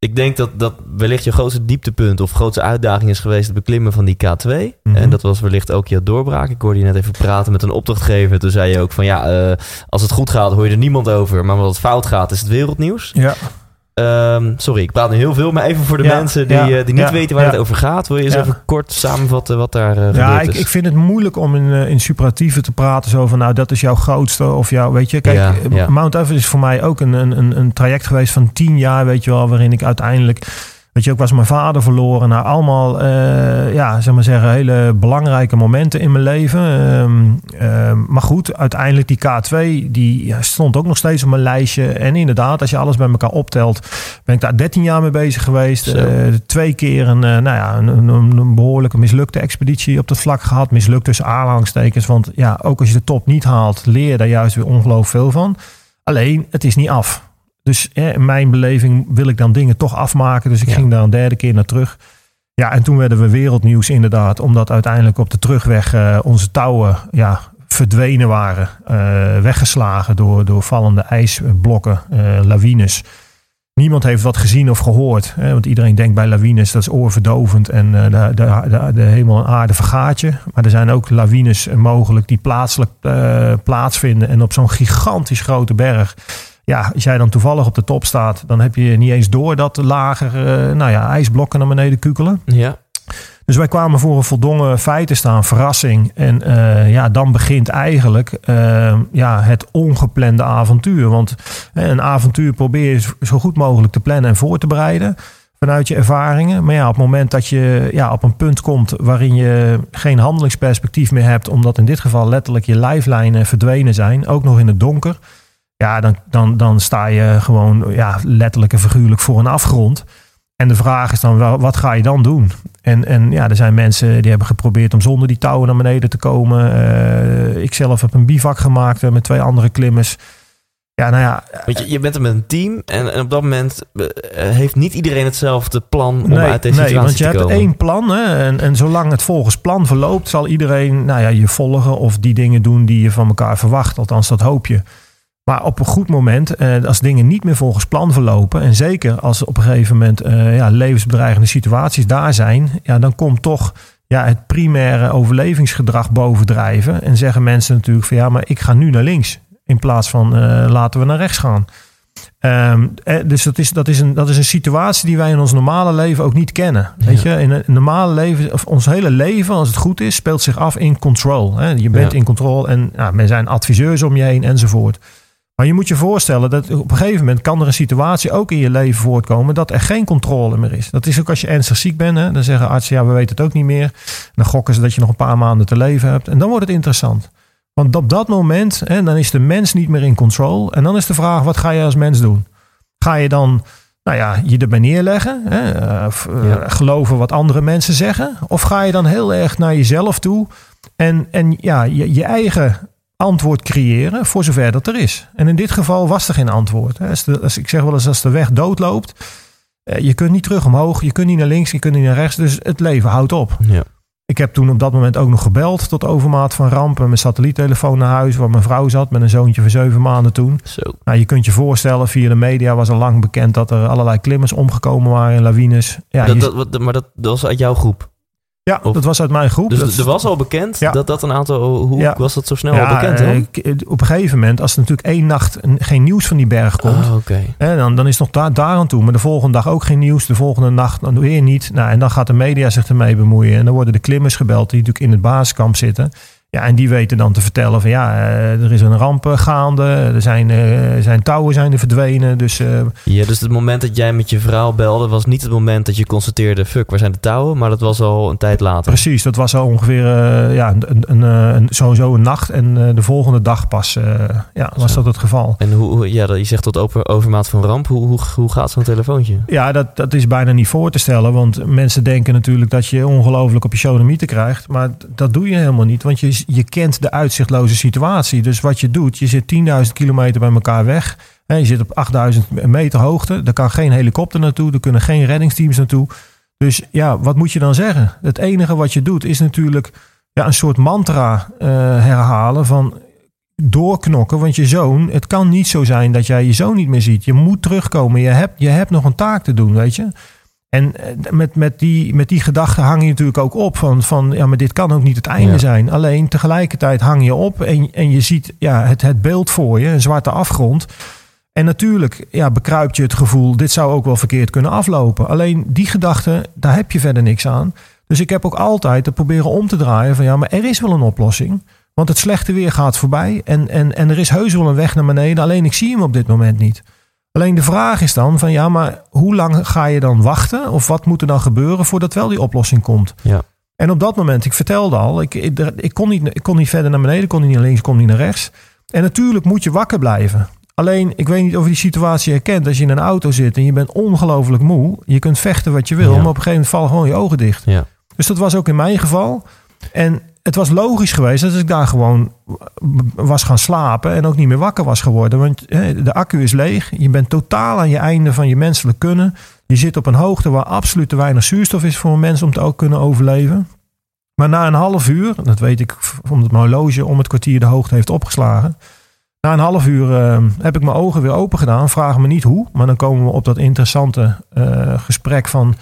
ik denk dat dat wellicht je grootste dieptepunt of grootste uitdaging is geweest het beklimmen van die K2. Mhm. En dat was wellicht ook je doorbraak. Ik hoorde je net even praten met een opdrachtgever. Toen zei je ook van ja, eh, als het goed gaat hoor je er niemand over. Maar als het fout gaat is het wereldnieuws. Ja. Ehm, sorry, ik praat nu heel veel. Maar even voor de Ja, mensen die, ja, eh, die niet ja, weten waar het over gaat. Wil je eens even kort samenvatten wat daar eh Ja, ik, is? ik vind het moeilijk om in, eh, in superlatieven te praten. Zo van, nou, dat is jouw grootste. Of jouw, weet je. Kijk, eh. Mount Everest is voor mij ook een, een, een, een traject geweest van tien jaar, weet je wel. Waarin ik uiteindelijk, weet je, ook was mijn vader verloren. Nou, allemaal, eh, ja, zeg maar zeggen, hele belangrijke momenten in mijn leven. Ehm, ehm, maar goed, uiteindelijk die K2, die ja, stond ook nog steeds op mijn lijstje. En inderdaad, als je alles bij elkaar optelt, ben ik daar 13 jaar mee bezig geweest. Eh, twee keer een, eh, nou ja, een, een, een behoorlijke mislukte expeditie op dat vlak gehad. Mislukt tussen aanhalingstekens. Want ja, ook als je de top niet haalt, leer je daar juist weer ongelooflijk veel van. Alleen, het is niet af. Dus in mijn beleving wil ik dan dingen toch afmaken. Dus ik Ja. ging daar een derde keer naar terug. Ja, en toen werden we wereldnieuws inderdaad. Omdat uiteindelijk op de terugweg eh, onze touwen ja, verdwenen waren. eh, weggeslagen door, door vallende ijsblokken, eh, lawines. Niemand heeft wat gezien of gehoord. Hè? Want iedereen denkt bij lawines dat is oorverdovend en de, de, de, de, hemel en aarde vergaat je. Maar er zijn ook lawines mogelijk die plaatselijk plaatsvinden. En op zo'n gigantisch grote berg. Ja, als jij dan toevallig op de top staat, dan heb je niet eens door dat lager uh, nou ja, ijsblokken naar beneden kukelen. Ja. Dus wij kwamen voor een voldongen feit te staan, verrassing. En uh, ja, dan begint eigenlijk uh, ja, het ongeplande avontuur. Want een avontuur probeer je zo goed mogelijk te plannen en voor te bereiden. Vanuit je ervaringen. Maar ja, op het moment dat je ja, op een punt komt waarin je geen handelingsperspectief meer hebt. Omdat in dit geval letterlijk je lijflijnen verdwenen zijn. Ook nog in het donker. Ja, dan, dan, dan sta je gewoon ja, letterlijk en figuurlijk voor een afgrond. En de vraag is dan, wel, wat ga je dan doen? En, en ja, er zijn mensen die hebben geprobeerd om zonder die touwen naar beneden te komen. Uh, ik zelf heb een bivak gemaakt met twee andere klimmers. Ja, nou ja. Want je, je bent er met een team en, en op dat moment heeft niet iedereen hetzelfde plan om nee, uit deze nee, situatie want je te hebt komen. één plan. Hè, en, en zolang het volgens plan verloopt, zal iedereen nou ja, je volgen of die dingen doen die je van elkaar verwacht. Althans, dat hoop je. Maar op een goed moment, eh, als dingen niet meer volgens plan verlopen, en zeker als op een gegeven moment eh, ja, levensbedreigende situaties daar zijn, ja, dan komt toch ja, het primaire overlevingsgedrag bovendrijven. En zeggen mensen natuurlijk van ja, maar ik ga nu naar links. In plaats van uh, laten we naar rechts gaan. Um, dus dat is, dat, is een, dat is een situatie die wij in ons normale leven ook niet kennen. Ja. Weet je, in een normale leven, of ons hele leven, als het goed is, speelt zich af in control. Hè? Je bent ja. in controle en nou, er zijn adviseurs om je heen enzovoort. Maar je moet je voorstellen dat op een gegeven moment kan er een situatie ook in je leven voortkomen dat er geen controle meer is. Dat is ook als je ernstig ziek bent. Hè? Dan zeggen artsen, ja, we weten het ook niet meer. Dan gokken ze dat je nog een paar maanden te leven hebt. En dan wordt het interessant. Want op dat moment, hè, dan is de mens niet meer in control. En dan is de vraag, wat ga je als mens doen? Ga je dan nou ja, je erbij neerleggen? Hè? Of, ja. geloven wat andere mensen zeggen? Of ga je dan heel erg naar jezelf toe en, en ja, je, je eigen antwoord creëren voor zover dat er is. En in dit geval was er geen antwoord. Als, de, als ik zeg wel eens als de weg doodloopt, je kunt niet terug omhoog, je kunt niet naar links, je kunt niet naar rechts, dus het leven houdt op. Ja. Ik heb toen op dat moment ook nog gebeld tot overmaat van rampen. Mijn satelliettelefoon naar huis, waar mijn vrouw zat met een zoontje van zeven maanden toen. Zo. Nou, je kunt je voorstellen, via de media was al lang bekend dat er allerlei klimmers omgekomen waren in lawines. Ja, dat, je, dat, maar dat, dat was uit jouw groep? Ja, of, dat was uit mijn groep. Dus dat, er was al bekend ja. dat dat een aantal... Hoe ja. was dat zo snel ja, al bekend dan? Uh, op een gegeven moment, als er natuurlijk één nacht geen nieuws van die berg komt... Oh, okay. hè, dan, dan is het nog daar, daar aan toe. Maar de volgende dag ook geen nieuws. De volgende nacht dan weer niet. Nou, en dan gaat de media zich ermee bemoeien. En dan worden de klimmers gebeld die natuurlijk in het basiskamp zitten... Ja, en die weten dan te vertellen van ja, er is een ramp gaande. Er zijn, er zijn touwen zijn er verdwenen. Dus, uh, ja, dus het moment dat jij met je vrouw belde was niet het moment dat je constateerde... fuck, waar zijn de touwen? Maar dat was al een tijd later. Precies, dat was al ongeveer uh, ja, een, een, een, sowieso een nacht. En uh, de volgende dag pas ja, was Zo. dat het geval. En hoe, ja, je zegt tot over, overmaat van ramp. Hoe, hoe, hoe gaat zo'n telefoontje? Ja, dat, dat is bijna niet voor te stellen. Want mensen denken natuurlijk dat je ongelooflijk op je sodomieten krijgt. Maar dat doe je helemaal niet. Want je je kent de uitzichtloze situatie. Dus wat je doet, je zit 10.000 kilometer bij elkaar weg. En je zit op 8000 meter hoogte. Er kan geen helikopter naartoe. Er kunnen geen reddingsteams naartoe. Dus ja, wat moet je dan zeggen? Het enige wat je doet is natuurlijk ja, een soort mantra uh, herhalen van doorknokken. Want je zoon, het kan niet zo zijn dat jij je zoon niet meer ziet. Je moet terugkomen. Je hebt, je hebt nog een taak te doen, weet je. En met, met die, met die gedachte hang je natuurlijk ook op van, van ja, maar dit kan ook niet het einde ja. zijn. Alleen tegelijkertijd hang je op en, en je ziet ja, het, het beeld voor je, een zwarte afgrond. En natuurlijk ja, bekruipt je het gevoel, dit zou ook wel verkeerd kunnen aflopen. Alleen die gedachte, daar heb je verder niks aan. Dus ik heb ook altijd te proberen om te draaien van ja, maar er is wel een oplossing. Want het slechte weer gaat voorbij en, en, en er is heus wel een weg naar beneden. Alleen ik zie hem op dit moment niet. Alleen de vraag is dan van ja, maar hoe lang ga je dan wachten? Of wat moet er dan gebeuren voordat wel die oplossing komt? Ja. En op dat moment, ik vertelde al, ik, ik, ik, kon niet, ik kon niet verder naar beneden, kon niet naar links, kon niet naar rechts. En natuurlijk moet je wakker blijven. Alleen, ik weet niet of je die situatie herkent. Als je in een auto zit en je bent ongelooflijk moe. Je kunt vechten wat je wil, ja. maar op een gegeven moment vallen gewoon je ogen dicht. Ja. Dus dat was ook in mijn geval. En het was logisch geweest dat ik daar gewoon was gaan slapen en ook niet meer wakker was geworden. Want de accu is leeg. Je bent totaal aan je einde van je menselijk kunnen. Je zit op een hoogte waar absoluut te weinig zuurstof is voor een mens om te ook kunnen overleven. Maar na een half uur, dat weet ik omdat mijn horloge om het kwartier de hoogte heeft opgeslagen. Na een half uur eh, heb ik mijn ogen weer open gedaan. Vraag me niet hoe. Maar dan komen we op dat interessante eh, gesprek van...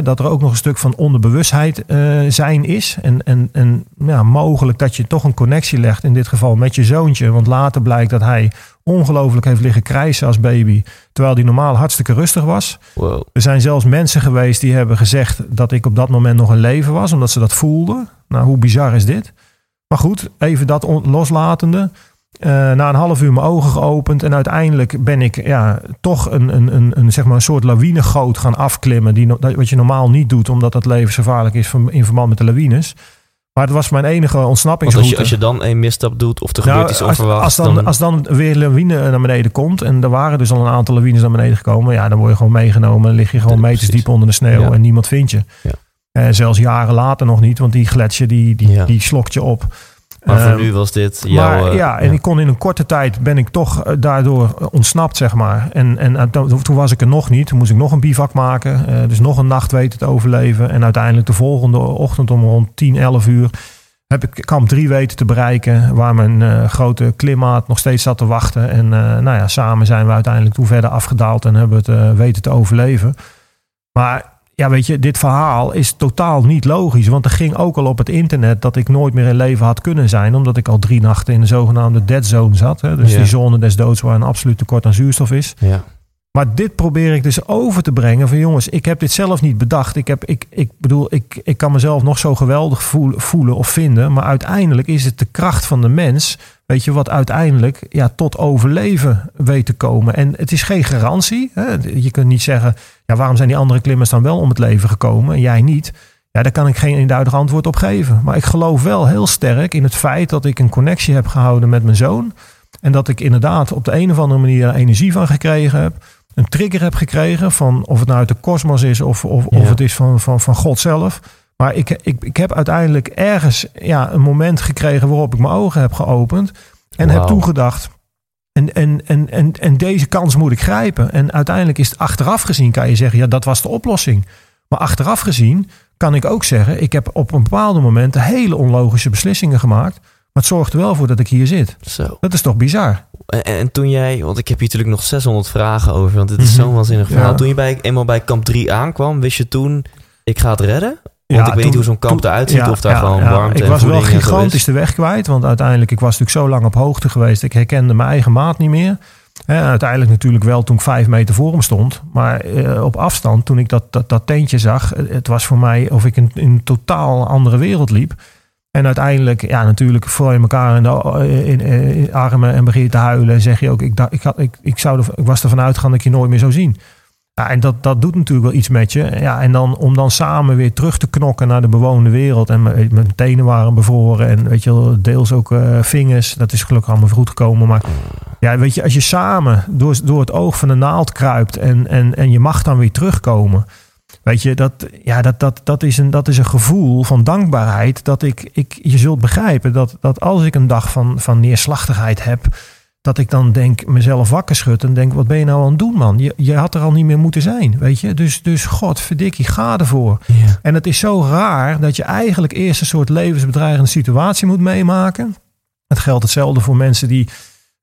Dat er ook nog een stuk van onderbewustheid eh, zijn is. En, en, en ja, mogelijk dat je toch een connectie legt. In dit geval met je zoontje. Want later blijkt dat hij ongelooflijk heeft liggen krijsen als baby. Terwijl hij normaal hartstikke rustig was. Wow. Er zijn zelfs mensen geweest die hebben gezegd dat ik op dat moment nog een leven was, omdat ze dat voelden. Nou, hoe bizar is dit? Maar goed, even dat loslatende. Eh, na een half uur mijn ogen geopend en uiteindelijk ben ik ja, toch een, een, een, een, zeg maar een soort lawinegoot gaan afklimmen. Die, wat je normaal niet doet, omdat dat levensgevaarlijk is in verband met de lawines. Maar het was mijn enige ontsnappingsroute. als je, als je dan een misstap doet of er gebeurt iets Nou, als, onverwachts... als, dan, als dan weer lawine naar beneden komt. En er waren dus al een aantal lawines naar beneden gekomen. Ja, dan word je gewoon meegenomen. Dan lig je gewoon Ja, meters precies. diep onder de sneeuw. Ja. En niemand vindt je. Ja. En zelfs jaren later nog niet. Want die gletsjer die, die, Ja. die slokt je op. maar voor Ehm, nu was dit jouw... maar eh, ja, en ik kon in een korte tijd ben ik toch eh, daardoor eh, ontsnapt, zeg maar. En, en toen was ik er nog niet. Toen moest ik nog een bivak maken. dus nog een nacht weten te overleven. En uiteindelijk de volgende ochtend om rond 10, 11 uur heb ik kamp 3 weten te bereiken. Waar mijn grote klimmaat nog steeds zat te wachten. En nou ja, samen zijn we uiteindelijk toen verder afgedaald en hebben het weten te overleven. Maar ja, weet je, dit verhaal is totaal niet logisch. Want er ging ook al op het internet dat ik nooit meer in leven had kunnen zijn. Omdat ik al drie nachten in de zogenaamde dead zone zat. Hè? Dus Ja. die zone des doods waar een absoluut tekort aan zuurstof is. ja. Maar dit probeer ik dus over te brengen van jongens, ik heb dit zelf niet bedacht. Ik, heb, ik, ik bedoel, ik, ik kan mezelf nog zo geweldig voelen, voelen of vinden. Maar uiteindelijk is het de kracht van de mens, weet je, wat uiteindelijk ja, tot overleven weet te komen. En het is geen garantie. Hè? Je kunt niet zeggen, ja, waarom zijn die andere klimmers dan wel om het leven gekomen en jij niet? Ja, daar kan ik geen eenduidig antwoord op geven. Maar ik geloof wel heel sterk in het feit dat ik een connectie heb gehouden met mijn zoon. En dat ik inderdaad op de een of andere manier er energie van gekregen heb een trigger heb gekregen van of het nou uit de kosmos is of, of, of het is van, van, van God zelf. Maar ik, ik, ik heb uiteindelijk ergens ja, een moment gekregen waarop ik mijn ogen heb geopend en heb toegedacht. En, en, en, en, en deze kans moet ik grijpen. En uiteindelijk is het achteraf gezien, kan je zeggen, ja, dat was de oplossing. Maar achteraf gezien kan ik ook zeggen, ik heb op een bepaalde moment hele onlogische beslissingen gemaakt. Maar het zorgt er wel voor dat ik hier zit. Zo. Dat is toch bizar? En, en toen jij, want ik heb hier natuurlijk nog 600 vragen over, want dit is Mhm. zo'n waanzinnig verhaal. Ja. Toen je bij, eenmaal bij kamp 3 aankwam, wist je toen, ik ga het redden? Want Ja, ik weet niet hoe zo'n kamp eruit ziet, ja, of daar gewoon warmte Ik was wel gigantisch de weg kwijt. Want uiteindelijk, ik was natuurlijk zo lang op hoogte geweest. Ik herkende mijn eigen maat niet meer. En uiteindelijk natuurlijk wel toen ik vijf meter voor hem stond. Maar eh, op afstand, toen ik dat, dat, dat tentje zag... het was voor mij of ik in, in een totaal andere wereld liep. En uiteindelijk, ja, natuurlijk val je elkaar in de in, armen en begin je te huilen. En zeg je ook, ik, ik, had, ik, ik, zou er, ik was ervan uitgegaan dat ik je nooit meer zou zien. Ja, en dat, dat doet natuurlijk wel iets met je. Ja, en dan, om dan samen weer terug te knokken naar de bewoonde wereld. En mijn, mijn tenen waren bevroren. En weet je wel, deels ook eh, vingers. Dat is gelukkig allemaal goed gekomen. Maar ja, weet je, als je samen door, door het oog van de naald kruipt. En, en, en je mag dan weer terugkomen. Weet je, dat, ja, dat, dat, dat, is een, dat is een gevoel van dankbaarheid. Dat ik, ik je zult begrijpen dat, dat als ik een dag van, van neerslachtigheid heb. Dat ik dan denk, mezelf wakker schud en denk, wat ben je nou aan het doen, man? Je, je had er al niet meer moeten zijn, weet je? Dus, dus god, verdikkie, ga ervoor. Ja. En het is zo raar dat je eigenlijk eerst een soort levensbedreigende situatie moet meemaken. Het geldt hetzelfde voor mensen die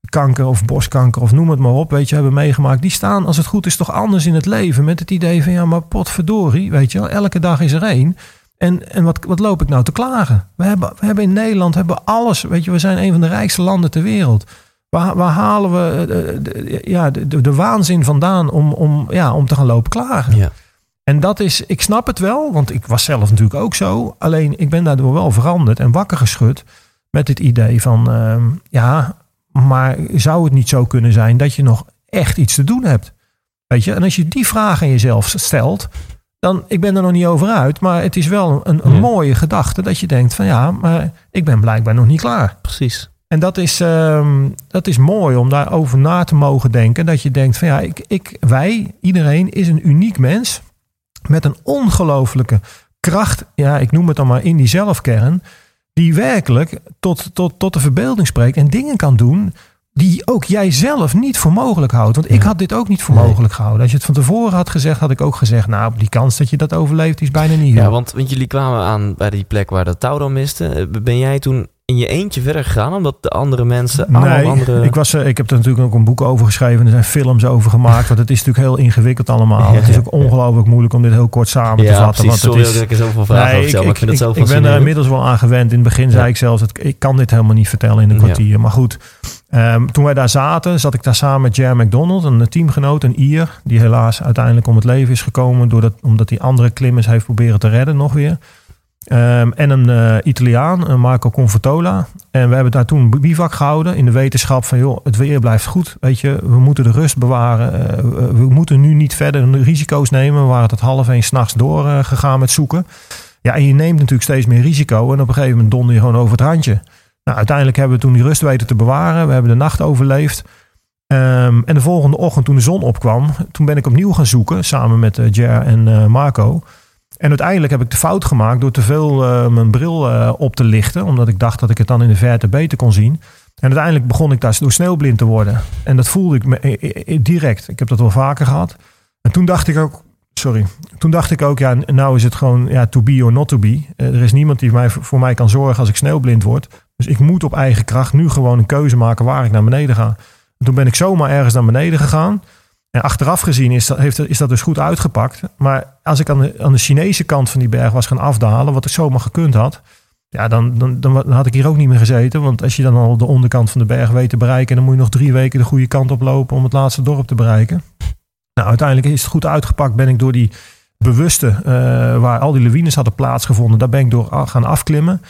kanker of borstkanker of noem het maar op, weet je, hebben meegemaakt. Die staan, als het goed is, toch anders in het leven. Met het idee van, ja, maar potverdorie, weet je wel, elke dag is er één. En, en wat, wat loop ik nou te klagen? We hebben, we hebben in Nederland hebben alles, weet je, we zijn een van de rijkste landen ter wereld. Waar, waar halen we eh, de, de- ja, de, de, de waanzin vandaan om, om, ja, om te gaan lopen klagen? Ja. En dat is, ik snap het wel, want ik was zelf natuurlijk ook zo. Alleen ik ben daardoor wel veranderd en wakker geschud met het idee van, ehm, ja, maar zou het niet zo kunnen zijn dat je nog echt iets te doen hebt? Weet je, en als je die vraag aan jezelf stelt, dan, ik ben er nog niet over uit, maar het is wel een, een Ja. mooie gedachte dat je denkt van, ja, maar ik ben blijkbaar nog niet klaar. Precies. En dat is, ehm, dat is mooi om daarover na te mogen denken. Dat je denkt van ja, ik, ik, wij, iedereen is een uniek mens. Met een ongelooflijke kracht. Ja, ik noem het dan maar in die zelfkern. Die werkelijk tot, tot, tot de verbeelding spreekt. En dingen kan doen die ook jij zelf niet voor mogelijk houdt. Want ik had dit ook niet voor Nee. mogelijk gehouden. Als je het van tevoren had gezegd, had ik ook gezegd... nou, die kans dat je dat overleeft is bijna niet. Ja, want, want jullie kwamen aan bij die plek waar dat touw dan miste. Eh, Ben jij toen in je eentje verder gegaan? Omdat de andere mensen allemaal Nee, andere... ik, was, eh, ik heb er natuurlijk ook een boek over geschreven. Er zijn films over gemaakt. Want het is natuurlijk heel ingewikkeld allemaal. Ja, het is ook ongelooflijk moeilijk om dit heel kort samen te vatten. precies. Want het Sorry is, dat ik er zoveel vragen Nee, over stel, maar ik vind het zo ik ben er inmiddels wel aan gewend. In het begin zei ik zelfs, dat ik, ik kan dit helemaal niet vertellen in een kwartier. Maar goed, ehm, toen wij daar zaten, zat ik daar samen met Jerry McDonald, een teamgenoot, een Ier, die helaas uiteindelijk om het leven is gekomen doordat, omdat hij andere klimmers heeft proberen te redden nog weer. Ehm, en een eh, Italiaan, een Marco Confortola. En we hebben daar toen bivak gehouden in de wetenschap van... joh, het weer blijft goed, weet je. We moeten de rust bewaren. Eh, we- moeten nu niet verder de risico's nemen. We waren tot half één s'nachts doorgegaan gegaan met zoeken. Ja, en je neemt natuurlijk steeds meer risico. En op een gegeven moment donder je gewoon over het randje. Nou, uiteindelijk hebben we toen die rust weten te bewaren. We hebben de nacht overleefd. Ehm, en de volgende ochtend, toen de zon opkwam, toen ben ik opnieuw gaan zoeken. Samen met eh Jer en eh, Marco. En uiteindelijk heb ik de fout gemaakt door te veel eh, mijn bril eh, op te lichten. Omdat ik dacht dat ik het dan in de verte beter kon zien. En uiteindelijk begon ik daar door sneeuwblind te worden. En dat voelde ik me, eh, direct. Ik heb dat wel vaker gehad. En toen dacht ik ook, sorry. Toen dacht ik ook, ja, nou is het gewoon ja, to be or not to be. Er is niemand die mij, voor mij kan zorgen als ik sneeuwblind word. Dus ik moet op eigen kracht nu gewoon een keuze maken waar ik naar beneden ga. En toen ben ik zomaar ergens naar beneden gegaan. En achteraf gezien is dat, heeft, is dat dus goed uitgepakt. Maar als ik aan de, aan de Chinese kant van die berg was gaan afdalen, wat ik zomaar gekund had. Ja, dan, dan, dan had ik hier ook niet meer gezeten. Want als je dan al de onderkant van de berg weet te bereiken, dan moet je nog drie weken de goede kant op lopen om het laatste dorp te bereiken. Nou, uiteindelijk is het goed uitgepakt. Ben ik door die bewuste, eh, waar al die lawines hadden plaatsgevonden, daar ben ik door gaan afklimmen.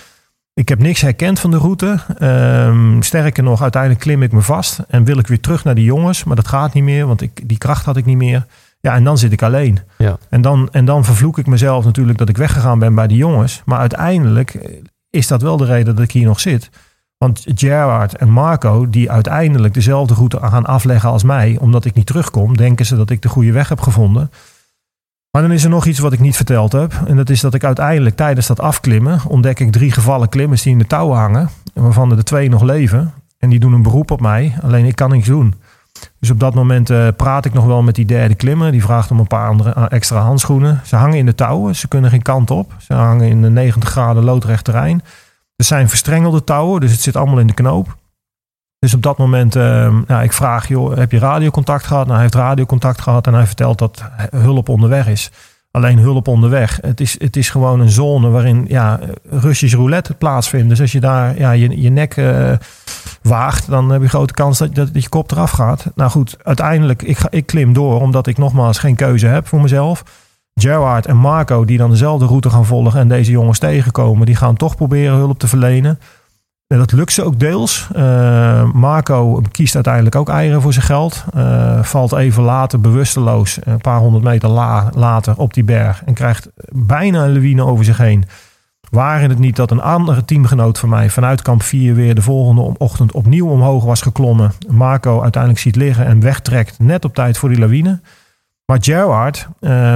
Ik heb niks herkend van de route. Ehm, sterker nog, uiteindelijk klim ik me vast en wil ik weer terug naar die jongens. Maar dat gaat niet meer, want ik, die kracht had ik niet meer. Ja, en dan zit ik alleen. Ja. En, dan, en dan vervloek ik mezelf natuurlijk dat ik weggegaan ben bij die jongens. Maar uiteindelijk is dat wel de reden dat ik hier nog zit. Want Gerard en Marco, die uiteindelijk dezelfde route gaan afleggen als mij, omdat ik niet terugkom, denken ze dat ik de goede weg heb gevonden. Maar dan is er nog iets wat ik niet verteld heb. En dat is dat ik uiteindelijk tijdens dat afklimmen ontdek ik drie gevallen klimmers die in de touwen hangen. Waarvan er de twee nog leven. En die doen een beroep op mij. Alleen ik kan niks doen. Dus op dat moment eh, praat ik nog wel met die derde klimmer. Die vraagt om een paar andere, eh, extra handschoenen. Ze hangen in de touwen. Ze kunnen geen kant op. Ze hangen in een 90 graden loodrecht terrein. Het zijn verstrengelde touwen. Dus het zit allemaal in de knoop. Dus op dat moment, eh, nou, ik vraag, joh, heb je radiocontact gehad? Nou, hij heeft radiocontact gehad en hij vertelt dat hulp onderweg is. Alleen hulp onderweg. Het is, het is gewoon een zone waarin ja, Russisch roulette plaatsvindt. Dus als je daar ja, je, je nek eh, waagt, dan heb je grote kans dat, dat, dat je kop eraf gaat. Nou goed, uiteindelijk, ik, ga, ik klim door omdat ik nogmaals geen keuze heb voor mezelf. Gerard en Marco, die dan dezelfde route gaan volgen en deze jongens tegenkomen, die gaan toch proberen hulp te verlenen. Dat lukt ze ook deels. Uh, Marco kiest uiteindelijk ook eieren voor zijn geld. Uh, valt even later bewusteloos, een paar honderd meter la later op die berg. En krijgt bijna een lawine over zich heen. Waren het niet dat een andere teamgenoot van mij vanuit kamp 4 weer de volgende ochtend opnieuw omhoog was geklommen. Marco uiteindelijk ziet liggen en wegtrekt net op tijd voor die lawine. Maar Gerard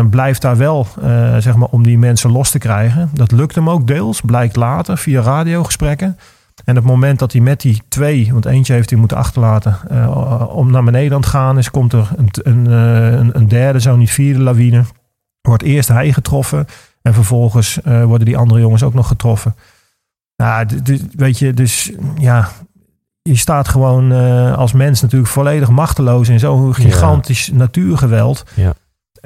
blijft daar wel, zeg maar, om die mensen los te krijgen. Dat lukt hem ook deels, blijkt later via radiogesprekken. En op het moment dat hij met die twee, want eentje heeft hij moeten achterlaten, uh, om naar beneden aan het gaan is, komt er een, een, een, een derde, zo niet vierde lawine. Wordt eerst hij getroffen en vervolgens uh, worden die andere jongens ook nog getroffen. Nou, weet je, dus ja, je staat gewoon uh, als mens natuurlijk volledig machteloos in zo'n gigantisch ja. natuurgeweld. Ja.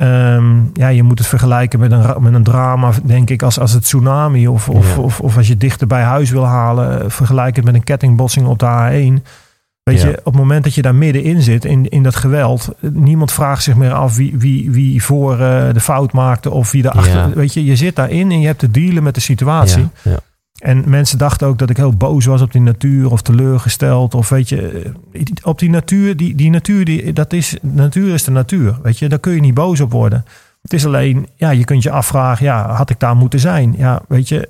Um, ja, je moet het vergelijken met een, met een drama, denk ik, als, als het tsunami. Of, of, Ja. of, of als je dichter bij huis wil halen. Vergelijk het met een kettingbotsing op de A1. Weet Ja. je, op het moment dat je daar middenin zit, in, in dat geweld. Niemand vraagt zich meer af wie, wie, wie voor eh, de fout maakte. Of wie erachter. Ja. Weet je, je zit daarin en je hebt te dealen met de situatie. Ja. En mensen dachten ook dat ik heel boos was op die natuur of teleurgesteld. Of weet je, eh, op die natuur, die, die natuur, die, dat is, natuur is de natuur. Weet je, daar kun je niet boos op worden. Het is alleen, ja, je kunt je afvragen, ja, had ik daar moeten zijn? Ja, weet je,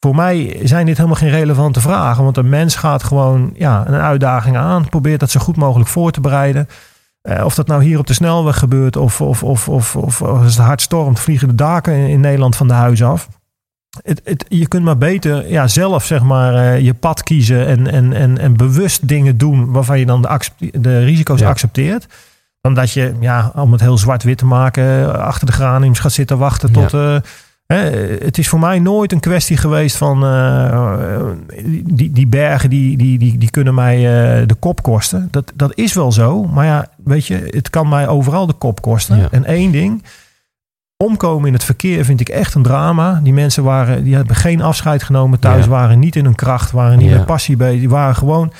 voor mij zijn dit helemaal geen relevante vragen. Want een mens gaat gewoon ja, een uitdaging aan, probeert dat zo goed mogelijk voor te bereiden. Eh, of dat nou hier op de snelweg gebeurt of, of, of, of, of als het hard stormt, vliegen de daken in, in Nederland van de huizen af. Het, het, je kunt maar beter ja, zelf zeg maar, eh, je pad kiezen en, en, en, en bewust dingen doen waarvan je dan de, de risico's Ja. accepteert. Dan dat je, ja, om het heel zwart-wit te maken, eh, achter de graniums gaat zitten wachten tot, eh, Hè, het is voor mij nooit een kwestie geweest van uh, die, die bergen die, die, die, die kunnen mij de kop kosten. Dat, dat is wel zo. Maar ja, weet je, het kan mij overal de kop kosten. Ja. En één ding, omkomen in het verkeer vind ik echt een drama. Die mensen waren, die hebben geen afscheid genomen thuis, ja. waren niet in hun kracht, waren niet ja. met passie bezig. Die waren gewoon.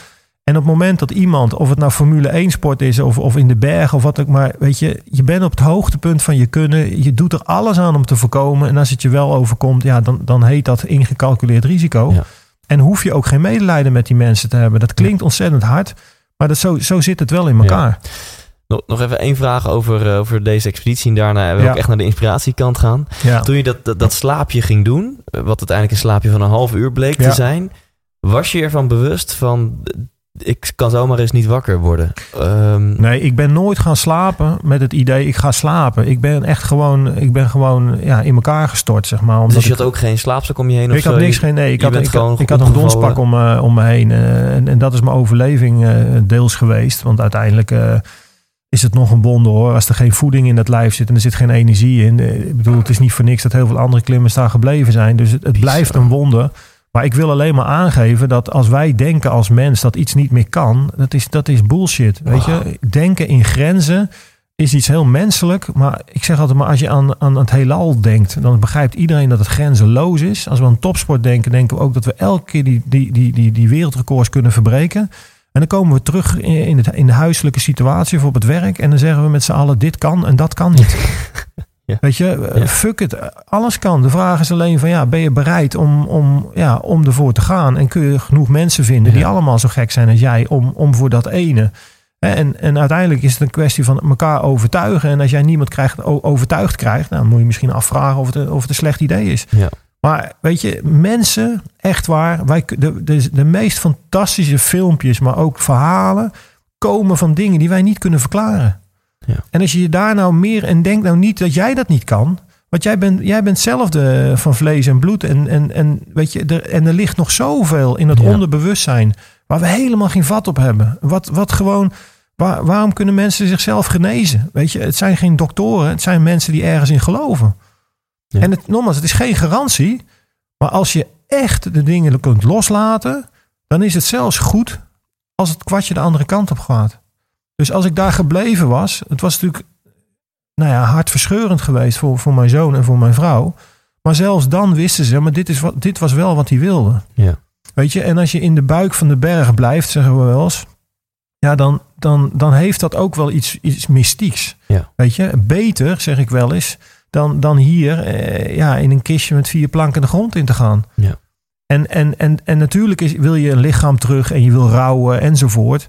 En op het moment dat iemand, of het nou Formule 1 sport is of, of in de berg of wat ook maar, weet je, je bent op het hoogtepunt van je kunnen. Je doet er alles aan om te voorkomen. En als het je wel overkomt, ja, dan, dan heet dat ingecalculeerd risico. Ja. En hoef je ook geen medelijden met die mensen te hebben. Dat klinkt ontzettend hard, maar dat, zo, zo zit het wel in elkaar. Ja. Nog, nog even één vraag over, uh, over deze expeditie. En daarna hebben we ook echt naar de inspiratiekant gaan. Toen je dat, dat, dat, slaapje ging doen, wat uiteindelijk een slaapje van een half uur bleek te zijn. Was je ervan bewust van, ik kan zomaar eens niet wakker worden? Um, nee, ik ben nooit gaan slapen met het idee, ik ga slapen. Ik ben echt gewoon, ik ben gewoon ja, in elkaar gestort, zeg maar. Dus je had ik, ook geen slaapzak om je heen? Of ik zo? had niks, geen, nee. Ik had, ik, had, ik had een donspak om, uh, om me heen. Uh, en, en dat is mijn overleving uh, deels geweest. Want uiteindelijk is het nog een wonder hoor. Als er geen voeding in het lijf zit en er zit geen energie in. Ik bedoel, het is niet voor niks dat heel veel andere klimmers daar gebleven zijn. Dus het, het blijft een wonder. Maar ik wil alleen maar aangeven dat als wij denken als mens dat iets niet meer kan, dat is, dat is bullshit. Weet je, denken in grenzen is iets heel menselijk. Maar ik zeg altijd maar, als je aan, aan het heelal denkt, dan begrijpt iedereen dat het grenzeloos is. Als we aan topsport denken, denken we ook dat we elke keer die, die, die, die, die wereldrecords kunnen verbreken. En dan komen we terug in de, in de huiselijke situatie of op het werk. En dan zeggen we met z'n allen, dit kan en dat kan niet. Ja. Weet je, ja. fuck it. Alles kan. De vraag is alleen van ja, ben je bereid om, om, ja, om ervoor te gaan? En kun je genoeg mensen vinden die allemaal zo gek zijn als jij om, om voor dat ene. En, en uiteindelijk is het een kwestie van elkaar overtuigen. En als jij niemand krijgt, overtuigd krijgt, nou, dan moet je misschien afvragen of het, of het een slecht idee is. Ja. Maar weet je, mensen, echt waar, wij, de, de, de meest fantastische filmpjes, maar ook verhalen, komen van dingen die wij niet kunnen verklaren. Ja. En als je je daar nou meer en denkt nou niet dat jij dat niet kan. Want jij bent, jij bent zelf de, van vlees en bloed. En, en, en, weet je, er, en er ligt nog zoveel in het ja. onderbewustzijn. Waar we helemaal geen vat op hebben. Wat, wat gewoon. Waar, waarom kunnen mensen zichzelf genezen? Weet je, het zijn geen doktoren. Het zijn mensen die ergens in geloven. Ja. En het, nogmaals, het is geen garantie. Maar als je echt de dingen kunt loslaten. Dan is het zelfs goed als het kwartje de andere kant op gaat. Dus als ik daar gebleven was, het was natuurlijk nou ja, hartverscheurend geweest voor, voor mijn zoon en voor mijn vrouw. Maar zelfs dan wisten ze, maar dit, is wat, dit was wel wat hij wilde. Ja. Weet je, en als je in de buik van de berg blijft, zeggen we wel eens, ja, dan, dan, dan heeft dat ook wel iets, iets mystieks. Ja. Weet je, beter, zeg ik wel eens, dan, dan hier eh, ja, in een kistje met vier planken de grond in te gaan. Ja. En, en, en, en natuurlijk is, wil je een lichaam terug en je wil rouwen enzovoort.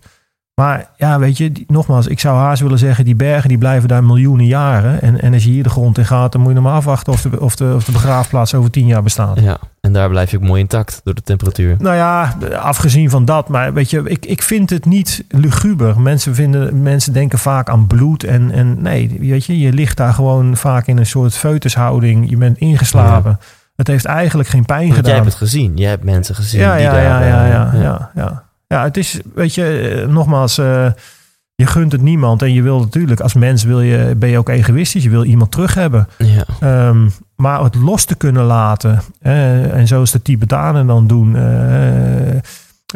Maar ja, weet je, die, nogmaals, ik zou haast willen zeggen, die bergen die blijven daar miljoenen jaren. En, en als je hier de grond in gaat, dan moet je nog maar afwachten of de, of de, of de begraafplaats over tien jaar bestaat. Ja, en daar blijf je ook mooi intact door de temperatuur. Nou ja, afgezien van dat, maar weet je, ik, ik vind het niet luguber. Mensen, vinden, mensen denken vaak aan bloed en, en nee, weet je, je ligt daar gewoon vaak in een soort foetushouding. Je bent ingeslapen. Ja. Het heeft eigenlijk geen pijn Want gedaan. Jij hebt het gezien, jij hebt mensen gezien. Ja, die ja, daar, ja, uh, ja, ja, ja, ja. Ja, het is, weet je, uh, nogmaals, uh, je gunt het niemand. En je wil natuurlijk, als mens wil je, ben je ook egoïstisch. Je wil iemand terug hebben. Ja. Um, maar het los te kunnen laten. en zoals de Tibetanen dan doen. uh,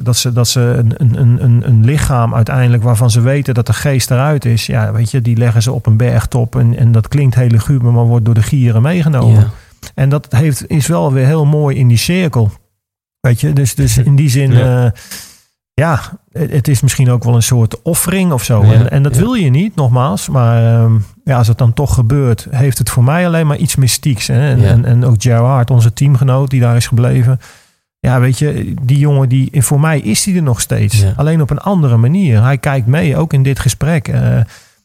dat ze, dat ze een, een, een, een lichaam uiteindelijk waarvan ze weten dat de geest eruit is. Ja, weet je, die leggen ze op een bergtop. En, en dat klinkt heel luguber, maar wordt door de gieren meegenomen. Ja. En dat heeft, is wel weer heel mooi in die cirkel. Weet je, dus, dus in die zin, ja. Uh, ja, het is misschien ook wel een soort offering of zo. Ja, en, en dat ja. wil je niet, nogmaals. Maar um, ja, als het dan toch gebeurt, heeft het voor mij alleen maar iets mystieks. Hè? En, Ja. en, en ook Gerard, onze teamgenoot die daar is gebleven. Ja, weet je, die jongen, die, voor mij is die er nog steeds. Alleen op een andere manier. Hij kijkt mee, ook in dit gesprek. Uh,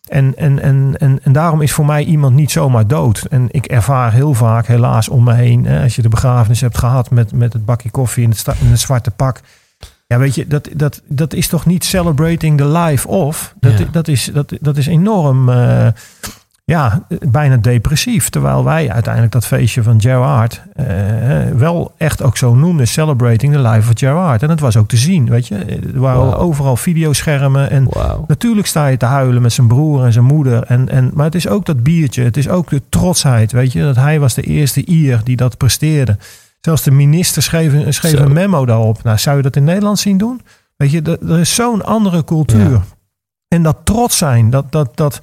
en, en, en, en, en daarom is voor mij iemand niet zomaar dood. En ik ervaar heel vaak, helaas om me heen, hè, als je de begrafenis hebt gehad met, met het bakje koffie in het, in het zwarte pak. Ja, weet je, dat, dat, dat is toch niet celebrating the life of. Dat, Ja. dat, is, dat, dat is enorm. eh, ja, bijna depressief. Terwijl wij uiteindelijk dat feestje van Gerard eh, wel echt ook zo noemden. Celebrating the life of Gerard. En dat was ook te zien, weet je. Er waren Wow. overal videoschermen. En natuurlijk sta je te huilen met zijn broer en zijn moeder. En, en, maar het is ook dat biertje. Het is ook de trotsheid, weet je. Dat hij was de eerste Ier die dat presteerde. Zelfs de minister schreef, een- schreef een memo daarop. Nou, zou je dat in Nederland zien doen? Weet je, er er is zo'n andere cultuur. Ja. En dat trots zijn, dat, dat, dat,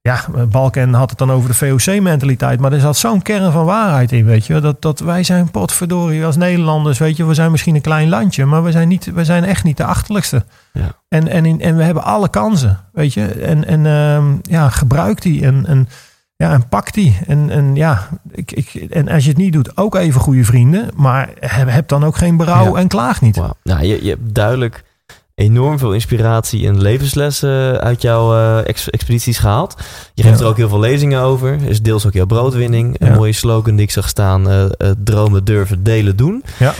ja, Balken had het dan over de VOC-mentaliteit, maar er zat zo'n kern van waarheid in, weet je. Dat, dat wij zijn potverdorie als Nederlanders, weet je, we zijn misschien een klein landje, maar we zijn, niet, we zijn echt niet de achterlijkste. Ja. En, en, in, en we hebben alle kansen, weet je. En, en ehm, ja, gebruik die en, en, ja, en pak die. En, en, ja, ik, ik, en als je het niet doet, ook even goede vrienden, maar heb, heb dan ook geen berouw Ja. en klaag niet. Nou, je, je hebt duidelijk enorm veel inspiratie en levenslessen uit jouw eh, ex- expedities gehaald. Je geeft Ja. er ook heel veel lezingen over. Is deels ook jouw broodwinning. Een Ja. mooie slogan die ik zag staan. eh, eh, dromen, durven, delen, doen. Ja.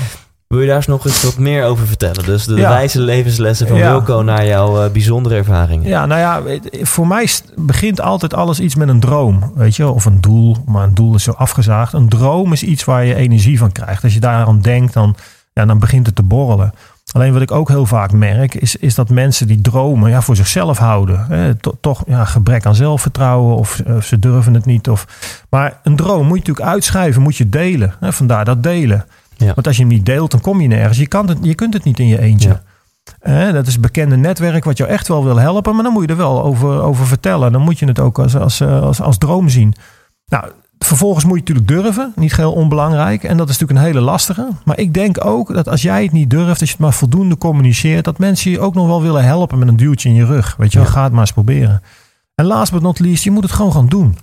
Wil je daar eens nog eens wat meer over vertellen? Dus de Ja. wijze levenslessen van Ja. Wilco naar jouw eh, bijzondere ervaringen. Ja, nou ja, voor mij begint altijd alles iets met een droom, weet je, of een doel. Maar een doel is zo afgezaagd. Een droom is iets waar je energie van krijgt. Als je daaraan denkt, dan, ja, dan begint het te borrelen. Alleen wat ik ook heel vaak merk, is, is dat mensen die dromen ja, voor zichzelf houden. Hè, to- toch ja, gebrek aan zelfvertrouwen of, of ze durven het niet. Of, maar een droom moet je natuurlijk uitschrijven, moet je delen. Hè, vandaar dat delen. Ja. Want als je hem niet deelt, dan kom je nergens. Je, kan het, je kunt het niet in je eentje. Ja. Hè, dat is een bekende netwerk wat jou echt wel wil helpen. Maar dan moet je er wel over, over vertellen. Dan moet je het ook als, als, eh, als, als droom zien. Nou, vervolgens moet je natuurlijk durven. Niet heel onbelangrijk. En dat is natuurlijk een hele lastige. Maar ik denk ook dat als jij het niet durft, als je het maar voldoende communiceert, dat mensen je ook nog wel willen helpen met een duwtje in je rug. Weet je wel, Ja. ga het maar eens proberen. En last but not least, je moet het gewoon gaan doen.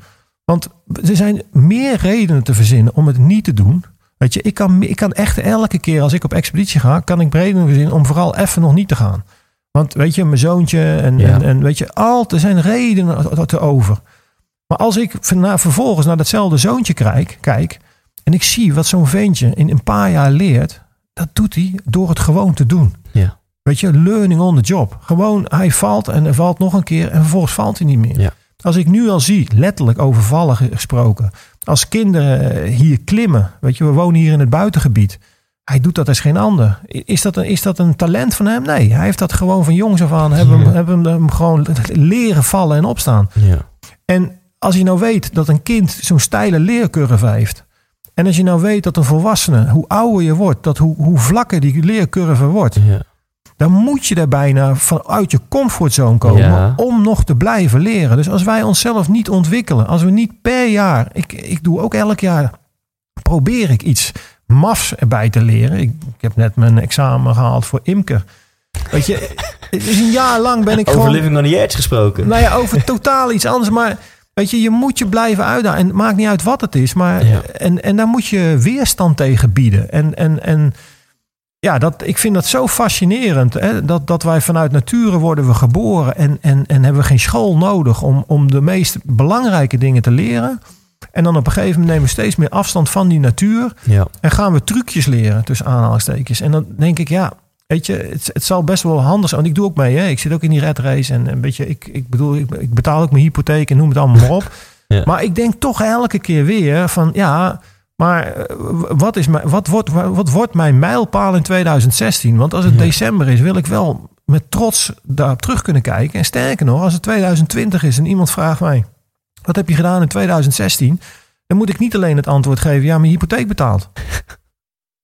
Want er zijn meer redenen te verzinnen om het niet te doen. Weet je, ik kan, ik kan echt elke keer als ik op expeditie ga, kan ik redenen verzinnen om vooral even nog niet te gaan. Want weet je, mijn zoontje en, Ja. en, en weet je, al, er zijn redenen te over. Maar als ik vervolgens naar datzelfde zoontje kijk, kijk en ik zie wat zo'n ventje in een paar jaar leert, dat doet hij door het gewoon te doen. Ja. Weet je, learning on the job. Gewoon, hij valt en hij valt nog een keer en vervolgens valt hij niet meer. Ja. Als ik nu al zie, letterlijk over vallen gesproken, als kinderen hier klimmen, weet je, we wonen hier in het buitengebied. Hij doet dat als geen ander. Is dat, een, is dat een talent van hem? Nee, hij heeft dat gewoon van jongs af aan. Hebben, Ja. hem, hebben hem gewoon leren vallen en opstaan. Ja. En als je nou weet dat een kind zo'n steile leercurve heeft. En als je nou weet dat een volwassene, hoe ouder je wordt, dat hoe, hoe vlakker die leercurve wordt. Ja. Dan moet je er bijna vanuit je comfortzone komen Ja. om nog te blijven leren. Dus als wij onszelf niet ontwikkelen, als we niet per jaar, ik, ik doe ook elk jaar, probeer ik iets mafs erbij te leren. Ik, ik heb net mijn examen gehaald voor imker. Weet je, het is een jaar lang ben ik Over gewoon... Living on the Edge gesproken. Nou ja, over totaal iets anders. Maar weet je, je moet je blijven uitdagen. En het maakt niet uit wat het is. Maar, Ja. en, en daar moet je weerstand tegen bieden. En, en, en ja, dat, ik vind dat zo fascinerend. Hè? Dat, dat wij vanuit nature worden we geboren. En, en, en hebben we geen school nodig om, om de meest belangrijke dingen te leren. En dan op een gegeven moment nemen we steeds meer afstand van die natuur. Ja. En gaan we trucjes leren tussen aanhalingstekens. En dan denk ik, ja, weet je, het, het zal best wel handig zijn. Want ik doe ook mee, hè. Ik zit ook in die red race. En een beetje, ik, ik bedoel, ik, ik betaal ook mijn hypotheek en noem het allemaal maar op. Ja. Maar ik denk toch elke keer weer van, ja, maar eh, wat, is mijn, wat, wordt, wat wordt mijn mijlpaal in 2016? Want als het Ja. december is, wil ik wel met trots daarop terug kunnen kijken. En sterker nog, als het 2020 is en iemand vraagt mij, wat heb je gedaan in 2016? Dan moet ik niet alleen het antwoord geven, ja, mijn hypotheek betaald.